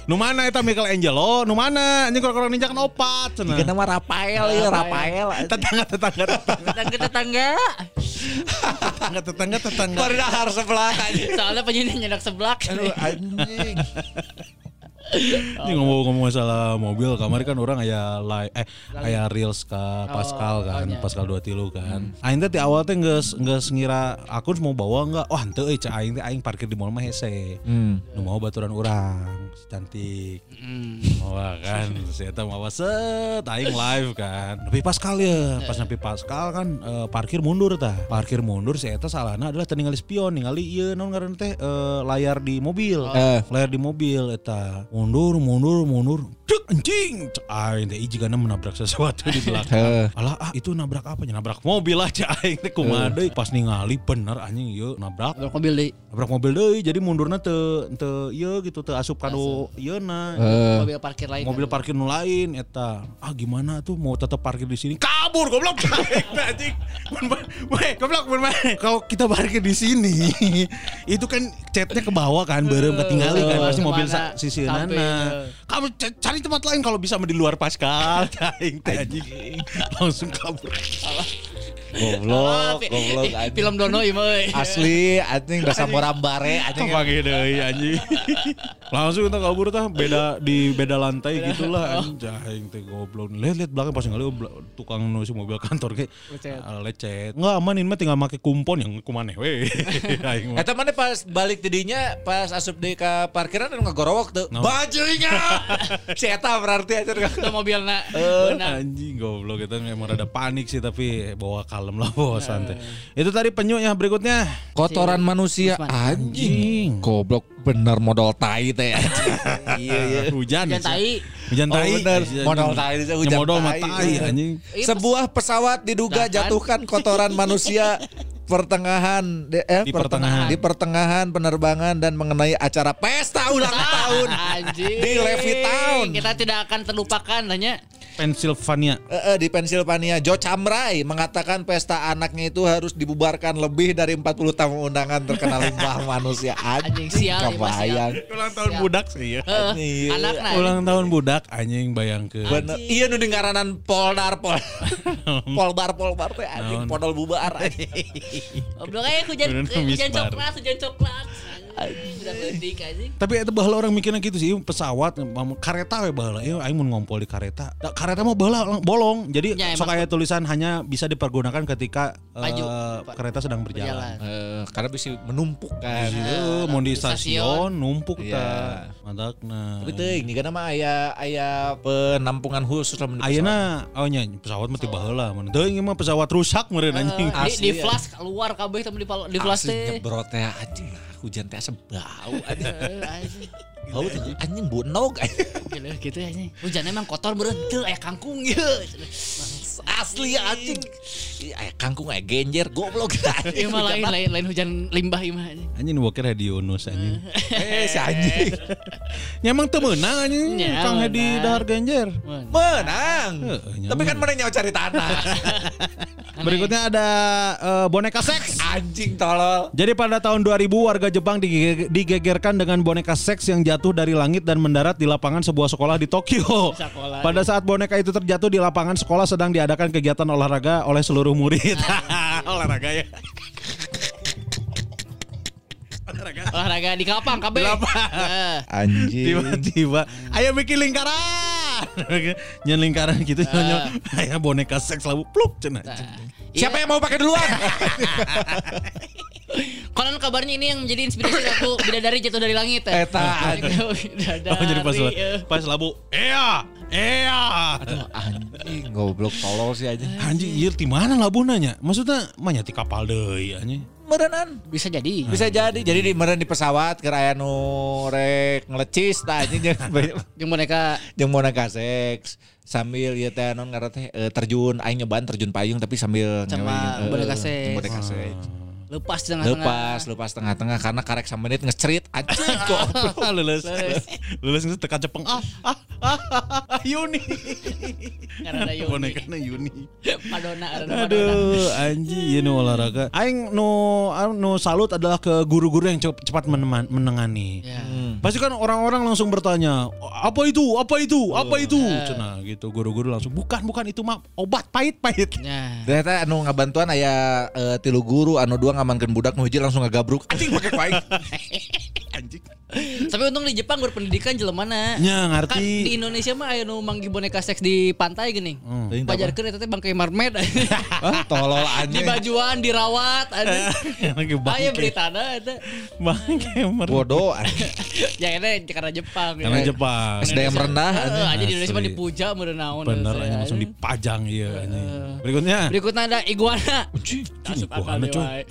Nu mana eta Michelangelo? Nu mana? Anjing kalau ninja kan opat cenah. Kita nama Rafael ya, Rafael. Tetangga tetangga Tetangga tetangga. tetangga tetangga tetangga. Baru dahar sebelah aja. Soalnya penyanyi nyedak sebelah. Aduh anjing. Ini ngomong-ngomong masalah mobil, kemarin kan orang aya live eh aya reels ke Pascal kan, iya. Pascal 2 tilu kan. Aing teh di awal teh geus geus ngira akun mau bawa enggak? Wah, henteu euy cek aing teh aing parkir di mall mah hese. Hmm. Nu mau baturan orang, si cantik. Wah kan, si eta mau set aing live kan. Tapi Pascal ya, pas sampai Pascal kan eh, parkir mundur tah. Parkir mundur si eta salahna adalah teu ningali spion, ningali ieu naon ngaran teh eh, layar di mobil. Eh. Layar di mobil eta. Mundur, mundur, mundur. Cek anjing. Cek aing teh jigana menabrak sesuatu di belakang. Alah ah itu nabrak apa? Ya, nabrak mobil aja aing teh kumaha deui. Pas ningali bener anjing ieu nabrak. Nabrak mobil deui. Nabrak mobil deui jadi mundurna teu teu ieu gitu teu asup kado ieuna. Eh. Mobil parkir lain. Mobil parkir nu lain eta. Ah gimana tuh mau tetap parkir di sini? Kabur goblok anjing. Weh, goblok mun. Kalau kita parkir di sini itu kan catnya ke bawah kan, berem ketinggalan kan pasti mobil sisi nana. Kamu cari tempat lain kalau bisa di luar Pascal. Aing anjing. Langsung kabur. Goblok, goblok anjing. Film Dono ieu mah euy. Asli anjing rasa morambare anjing. Pakai deui anjing. Langsung kita kabur tah beda di beda lantai gitulah anjing. Aing teh goblok. Lihat lihat belakang pas ngali tukang nu si mobil kantor ke Lecet. ah. Enggak aman ini mah tinggal make kumpon yang kumaneh we. Aing mah. Eta mana pas balik tidinya pas asup di ka parkiran anu ngagorowok tuh. No. Bajunya. si eta berarti aja Itu mobilna. Eh, anjing goblok kita memang rada panik sih tapi bawa kalem lah bawa santai. Itu tadi penyunya berikutnya. Kotoran Si manusia Usman. anjing. Goblok bener modal tai teh anjing. Iya iya. Hujan. Hujan tai. Hujan Oh, tai. bener. Anjing. Modal tai, Ya, hujan modal mah tai. tai anjing. Ih, Sebuah pesawat diduga kan? jatuhkan kotoran manusia pertengahan di- eh, Di pertengahan pertengahan. di pertengahan penerbangan dan mengenai acara pesta ulang tahun Anjing. di Levittown. Kita tidak akan terlupakan nanya. Pennsylvania. Eh, eh, di Pennsylvania, Joe Camray mengatakan pesta anaknya itu harus dibubarkan lebih dari 40 tamu undangan terkena limbah manusia. Anjing sial, ya, kebayang. Ulang tahun budak sih ya. Iya. Anakna. Ulang tahun budak anjing bayang ke. Bener. Iya nu dengaranan Poldar Pol. Polbar Polbar teh anjing podol bubar anjing. Goblok hujan hujan coklat, hujan coklat. Tapi itu bahala orang mikirnya gitu sih pesawat kareta we bahala. Ieu aing mun ngompol di kareta. Da, kareta mah bahala bolong. Jadi Ya, sok aya tulisan hanya bisa dipergunakan ketika eh, Maju. kereta sedang berjalan. Berjalan. Eh, karena bisa menumpuk kan. Iya, mau di stasiun. numpuk Iya. tah. Mantakna. Tapi teuing ini kan mah aya aya penampungan khusus lah Ayeuna oh nya pesawat mah baheula mun. Teu ieu mah pesawat rusak meureun anjing. Di, ya. flash keluar kabeh tapi di, flash Asli teh. nyebrot teh anjing hujan teh asa bau anjing. Eh, anjing. Bau teh anjing bunog anjing. Gitu, ya anjing. Hujan emang kotor beureun teu aya kangkung ya. Asli ya anjing. Aya kangkung aya genjer goblok Ieu mah lain lain lain hujan limbah ieu mah anjing. Anjing nu boker Hedi Yunus anjing. Eh si anjing. Nya emang teu meunang anjing Nya, Kang Hedi meunang. dahar genjer. Menang. Tapi kan mana nyawa cari tanah. Berikutnya ada eh, boneka seks. anjing tolol. Jadi pada tahun 2000 warga Jepang dige- digegerkan dengan boneka seks yang jatuh dari langit dan mendarat di lapangan sebuah sekolah di Tokyo. Sekolah. Pada saat boneka itu terjatuh di lapangan sekolah sedang diadakan kegiatan olahraga oleh seluruh murid. olahraga ya. olahraga. Olahraga di lapang. Eh, Anjing. Tiba-tiba, ayo bikin lingkaran. Nyen lingkaran gitu nyonya. Aya boneka seks labu pluk cenah. Siapa yang mau pakai duluan? Konon kabarnya ini yang menjadi inspirasi lagu Bidadari jatuh dari langit ya. Eta. Bidadari. Oh jadi pas eh. pas labu. Iya, iya. anjing goblok tolol sih anjing. Anjing ieu ti mana labuna nya? Maksudnya mah nya ti kapal deui anjing. Merenan. Bisa jadi. Bisa jadi. Jadi di meren di pesawat ke aya nu rek ngelecis tah anjing jeung Yang boneka jeung boneka seks sambil ieu teh non ngaran teh eh, terjun aing nyobaan terjun payung tapi sambil Sama eh, boneka eh, seks. Boneka seks. Lepas tengah-tengah. Lepas, lepas tengah-tengah karena karek sama menit ngecerit anjing goblok. lulus. Lulus geus tekan cepeng. Ah, ah, ah, ah, ah, Yuni. Karena ada Yuni. Bonekana Yuni. Madonna. Aduh, anjing ini olahraga. Aing nu anu, nu salut adalah ke guru-guru yang cepat, cepat meneman- menengani. Ya. Pasti kan orang-orang langsung bertanya, apa itu, apa itu, apa itu, Cenah gitu. Guru-guru langsung, bukan, bukan itu mah obat pahit-pahit. Ya. Ternyata anu ngabantuan aya eh, tilu guru anu dua ngamankeun budak nu hiji langsung ngagabruk anjing pakai kuaing. Anjing. Tapi untung di Jepang berpendidikan jelemana. Ya ngerti. Kan di Indonesia mah ayo manggi boneka seks di pantai gini. Hmm. Pajar keren tete bangkai marmed. Ah, tolol aja. Di bajuan dirawat. Ayo berita ada itu. Bangkai mermaid. Bodoh. ya ini karena Jepang. Karena ya. Jepang. SDM rendah. merendah. aja di Indonesia mah dipuja merenaun. Bener aja langsung dipajang iya. Berikutnya. Berikutnya ada iguana. Iguana cuy.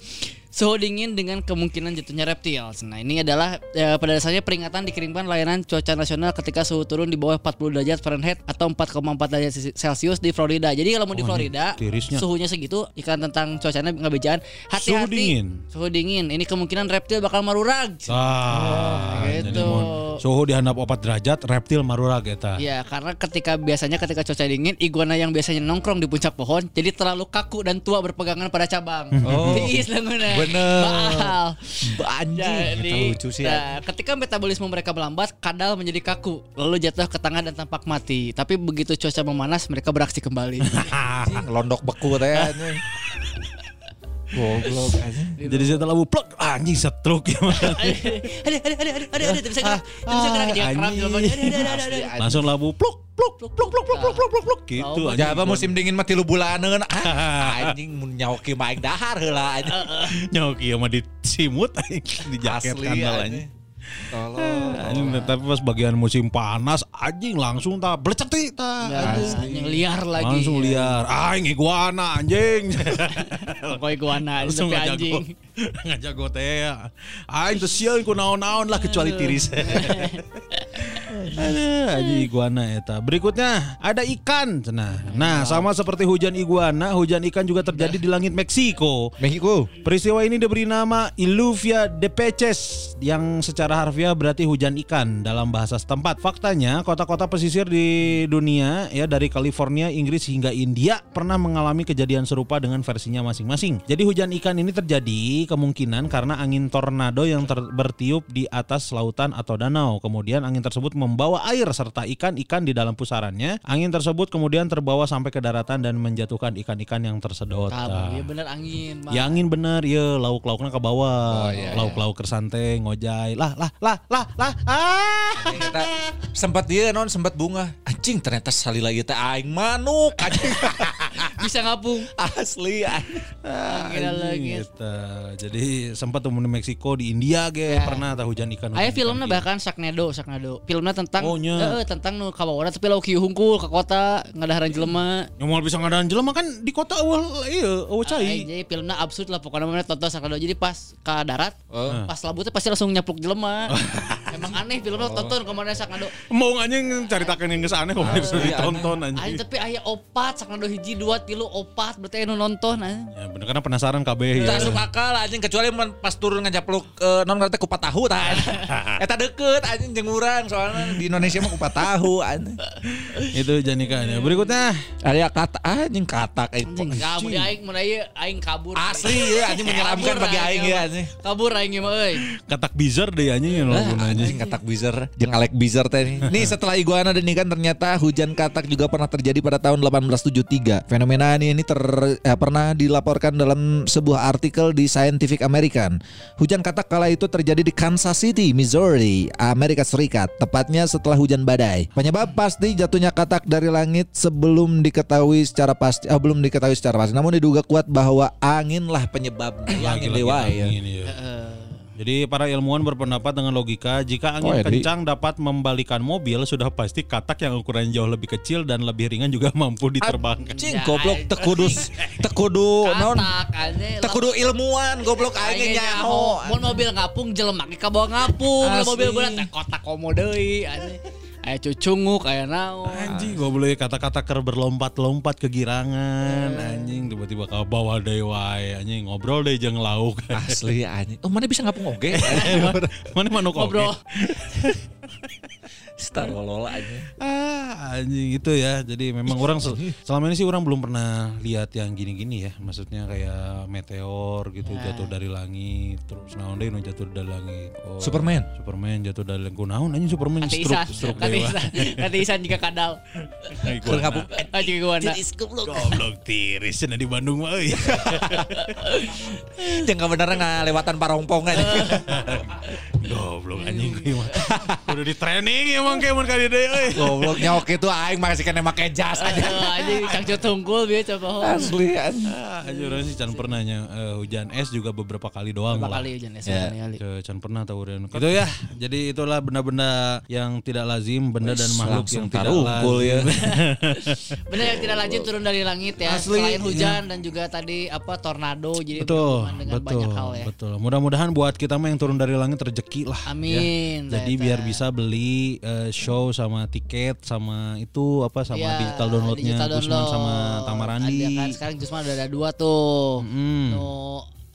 Suhu dingin dengan kemungkinan jatuhnya reptil. Nah ini adalah eh, pada dasarnya peringatan dikirimkan layanan cuaca nasional ketika suhu turun di bawah 40 derajat Fahrenheit atau 4,4 derajat Celcius di Florida. Jadi kalau mau di Oh, ini Florida tirisnya. suhunya segitu ikan tentang cuacanya nggak bejaan. Hati-hati. Suhu dingin. Suhu dingin. Ini kemungkinan reptil bakal marurag. Ah, gitu. jadi mun suhu di handap 4 derajat, reptil marurag eta. Ya karena ketika biasanya ketika cuaca dingin iguana yang biasanya nongkrong di puncak pohon jadi terlalu kaku dan tua berpegangan pada cabang. Oh. Tiis languna. Bener. Baal. Anjing, Jadi lucu sih. nah, ketika metabolisme mereka melambat, kadal menjadi kaku, lalu jatuh ke tangan dan tampak mati. Tapi begitu cuaca memanas, mereka beraksi kembali. Londok beku teh. Goblok anjing. Jadi saya telah plug anjing setruk ya. ada, ada, ada, ada, ada, ada, bisa gerak, bisa gerak, ada, ada, ada, ada. Langsung labu pluk pluk pluk pluk pluk pluk pluk pluk pluk pluk gitu. Anjing. Ya apa musim dingin mah tilu bulaneun ah, anjing mun nyaoki mah aing dahar heula anjing. Nyawa kieu mah disimut anjing di jaket kandal anjing. anjing. Tolong. Anjing, tapi pas bagian musim panas anjing langsung tak belecet teh tah. anjing. Yang liar lagi. Langsung liar. Aing iguana anjing. Pokoknya iguana, Langsung tapi ngajago. anjing. Ngajago teh. Aing teu sieun ku naon-naon lah kecuali tiris. Ada aja iguana eta. Berikutnya ada ikan. Nah, nah sama seperti hujan iguana, hujan ikan juga terjadi di langit Meksiko. Mexico. Peristiwa ini diberi nama Illuvia de Peces yang secara harfiah berarti hujan ikan dalam bahasa setempat. Faktanya, kota-kota pesisir di dunia ya dari California, Inggris hingga India pernah mengalami kejadian serupa dengan versinya masing-masing. Jadi hujan ikan ini terjadi kemungkinan karena angin tornado yang ter- bertiup di atas lautan atau danau. Kemudian angin tersebut membawa air serta ikan-ikan di dalam pusarannya. Angin tersebut kemudian terbawa sampai ke daratan dan menjatuhkan ikan-ikan yang tersedot. Nah. ya bener angin. Bang. Ya angin bener ya lauk-lauknya ke bawah. Oh, iya, lauk-lauk kersante, ngojay. Lah lah lah lah lah. Ah. Sempat dia non sempat bunga. Anjing ternyata salila ieu teh aing manuk anjing. Bisa ngapung. Asli lagi. Gitu. Jadi sempat tuh di Meksiko di India ge Ya. pernah tah hujan ikan. Aya hujan filmnya ikan. bahkan Sharknado, Sharknado. Filmnya tentang Oh, nya. eh, tentang nu kawawana tapi lauk kieu hungkul ke kota ngadaharan jelema. Yang mau bisa ngadahan jelema kan di kota awal iya, awal cai. jadi filmnya absurd lah pokoknya mana tonton Sharknado. Jadi pas ke darat, Oh. pas labutnya pasti langsung nyapluk jelema. Emang aneh filmnya tonton ke mana Sharknado. Mau anjing caritakeun yang geus aneh kok bisa ditonton Anjing anjing. tapi aya opat Sharknado hiji dua tilu opat berarti anu nonton anjing. Ya bener karena penasaran kabeh Tak ya. masuk akal anjing kecuali mun pas turun ngajapluk uh, non ngarti kupat tahu tah. Eta deket anjing jeung urang soalnya di Indonesia mah kupat tahu anjing. Itu hujan ikan ya. Berikutnya Aya kata anjing katak aing. Anjing aing mun aya aing kabur. Asli ya anjing menyeramkan bagi aing ya anjing. Kabur aing mah euy. katak bizar deh anjing yang anjing katak bizer jeung Alec Bizer teh nih. Nih setelah iguana dan ikan ternyata hujan katak juga pernah terjadi pada tahun 1873. Fenomena ini ini ter, eh, pernah dilaporkan dalam sebuah artikel di Scientific American. Hujan katak kala itu terjadi di Kansas City, Missouri, Amerika Serikat, tepatnya setelah hujan badai. Penyebab pasti jatuhnya katak dari langit sebelum diketahui secara pasti, eh, belum diketahui secara pasti. Namun diduga kuat bahwa angin lah penyebabnya. Angin dewa ya. angin, iya. Jadi para ilmuwan berpendapat dengan logika jika angin Oh, kencang dapat membalikan mobil sudah pasti katak yang ukurannya jauh lebih kecil dan lebih ringan juga mampu diterbangkan. Anjing Ya, goblok tekudu tekudu anjing. tekudu ilmuwan goblok aing nyaho. Mun mobil ngapung jelema ge ka bawa ngapung, mobil berat teh kotak komo deui anjing. Aya cucunguk, aya naon. Anjing gak boleh kata-kata ker berlompat-lompat kegirangan anjing tiba-tiba kau bawa deui wae anjing ngobrol deh jeung lauk. Asli anjing. Oh, mana bisa ngapung oge? Mana manuk Ngobrol. oge? lolola anjing. Ah, anjing itu ya. Jadi memang orang sel- selama ini sih orang belum pernah lihat yang gini-gini ya. Maksudnya kayak meteor gitu jatuh dari langit, terus naon nu jatuh dari langit. Oh, Superman. Superman jatuh dari langit. Kunaon anjing Superman Kati kati dewa. Isan, kati Isan juga kadal. Iguana. ngapung. Aja gua na. Goblok tiris cenah di Bandung mah euy. Jangan beneran ngalewatan parongpong aja. Goblok anjing gue mah. Udah di training emang kayak mun kali deui euy. Gobloknya oke tuh aing masih kena make jas aja. Aja cangcut tungkul bieu coba. Asli anjing. Ah, anjir orang sih can pernahnya eh, hujan es juga beberapa kali doang Berapa lah. kali hujan es Ya. kali. Can pernah tahu Ren. Itu ya. Jadi itulah benda-benda yang tidak lazim, benda dan makhluk yang tidak tarumpul lazim. ya. Bener yang tidak lazim turun dari langit ya. Asli, Selain hujan dan juga tadi apa tornado jadi betul, berhubungan dengan betul, banyak hal ya. betul. Mudah-mudahan buat kita mah yang turun dari langit rezeki lah. Amin. Ya. Jadi biar bisa beli eh, show sama tiket sama itu apa sama Ya, digital downloadnya digital Gusman download. sama Tamarandi. Ada kan sekarang Gusman udah ada dua tuh. Mm. Nu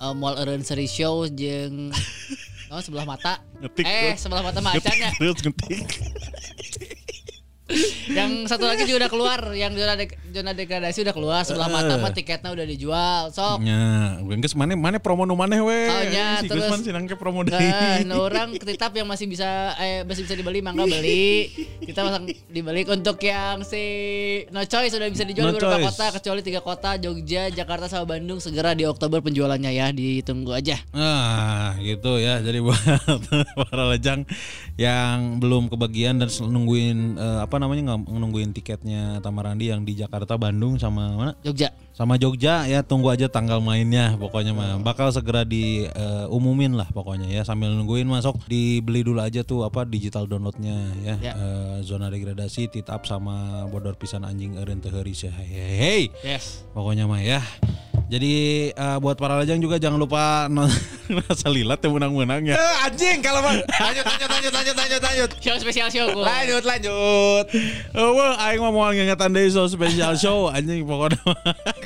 uh, Mall Eureun Seri Show jeung Oh sebelah mata. Ngetik, eh sebelah mata macannya. Terus ngetik. yang satu lagi juga udah keluar, yang zona dek- zona degradasi udah keluar, sebelah mata mah tiketnya udah dijual. Sok. Ya, geus mana mana promo nu maneh we. Oh, nya, si terus- Gusman sinang ke promo deui. Kan orang ketitap yang masih bisa eh masih bisa dibeli mangga beli. Kita masang dibeli untuk yang si No Choice sudah bisa dijual No di beberapa kota kecuali tiga kota Jogja, Jakarta sama Bandung segera di Oktober penjualannya ya ditunggu aja. Nah, gitu ya. Jadi buat para lejang yang belum kebagian dan nungguin eh, apa namanya nggak nungguin tiketnya Tamarandi yang di Jakarta, Bandung sama mana? Jogja. Sama Jogja ya tunggu aja tanggal mainnya pokoknya mah bakal segera diumumin lah pokoknya ya sambil nungguin masuk dibeli dulu aja tuh apa digital downloadnya ya, Ya. Eh, zona degradasi titap sama bodor pisan anjing eureun teu heuris ya hei, hei. Yes. Pokoknya mah ya. Jadi eh, buat para lajang juga jangan lupa rasa lilat yang menang-menang ya. Eh, anjing kalau mah. Lanjut lanjut lanjut lanjut lanjut lanjut. Show spesial show gua. Lanjut lanjut. Oh, well, aing mau mau ngingetan deui so special show anjing pokoknya.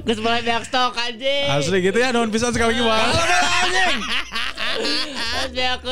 Gus mulai banyak stok anjing. Asli gitu ya, nuhun pisan sekali lagi Bang.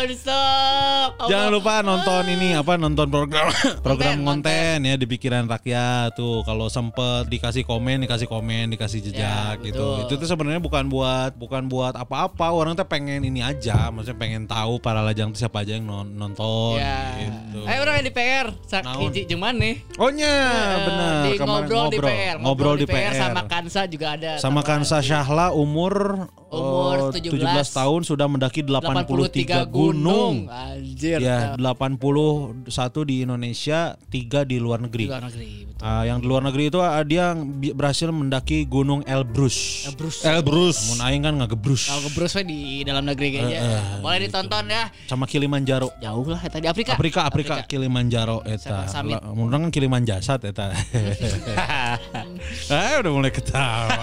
Stok. Jangan lupa nonton ini apa nonton program program konten ya di pikiran rakyat tuh kalau sempet dikasih komen dikasih komen dikasih jejak Ya, gitu betul. itu tuh sebenarnya bukan buat bukan buat apa-apa orang tuh pengen ini aja maksudnya pengen tahu para lajang tuh siapa aja yang non- nonton Ya. gitu. Eh orang yang di PR, sak Naon? hiji jeung maneh. Oh nya Eh, benar Di Kemarin ngobrol, di PR, ngobrol di PR, sama Kansa juga ada. sama Kansa Syahla umur Umur eh, 17 tahun sudah mendaki 83, gunung. Anjir. Ya, 81 di Indonesia, 3 di luar di negeri. luar negeri. Ah, yang di luar negeri itu ah, dia berhasil mendaki Gunung Elbrus. Bruce. Elbrus. Mun aing kan ngegebrus. Kalau ke Bruce we di dalam negeri kayaknya. Boleh ditonton ya. Sama Kilimanjaro. Jauh lah eta di Afrika. Afrika, Afrika, Kilimanjaro eta. Orang kan Kilimanjasat eta. ah, udah mulai ketawa.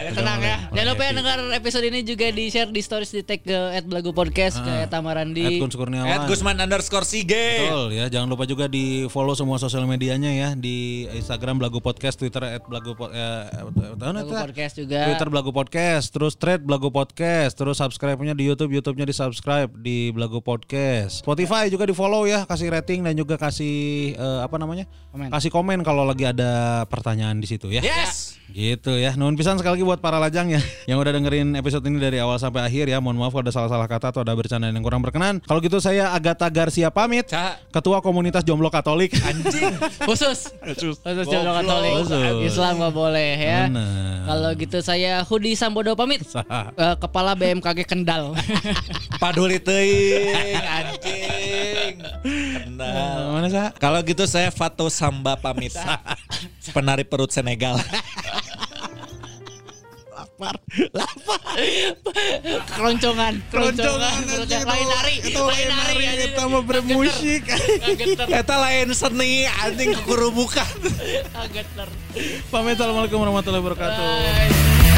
Ya, tenang ya. Jangan lupa ya dengar episode ini juga di share di stories di tag ke @blagu podcast ke Tamarandi. Ed Gun Kurniawan. At Gusman underscore Sige. Betul ya, jangan lupa juga di follow semua sosial medianya ya di Instagram Blagu Podcast, Twitter at Blagu Pod- eh, eh, podcast juga. Twitter Blagu Podcast, terus thread Blagu Podcast, terus subscribe-nya di YouTube, YouTube-nya di subscribe di Blagu Podcast. Spotify juga di follow ya, kasih rating dan juga kasih eh, apa namanya? Komen. Kasih komen kalau lagi ada pertanyaan di situ ya. Yes. Gitu ya. Nuhun pisan sekali lagi buat para lajang ya yang udah dengerin episode ini dari awal sampai akhir ya. Mohon maaf kalau ada salah-salah kata atau ada bercandaan yang kurang berkenan. Kalau gitu saya Agatha Garcia pamit. Ca. Ketua Komunitas Jomblo Katolik. Anjing. Khusus. Khusus. Khusus jodoh Katolik. Khusus. Islam nggak boleh ya. Kalau gitu saya Hudi Sambodo pamit. Eh, Kepala BMKG Kendal. Paduli teuing anjing. Kenal. Mana? Kalau gitu saya Fato Samba pamit. Penari perut Senegal. keroncongan, keroncongan, anjing, lain itu lain anjing. kita mau bermusik. Eta lain seni anjing kukurubukan. kageter. Pamit. Assalamualaikum warahmatullahi wabarakatuh. Bye.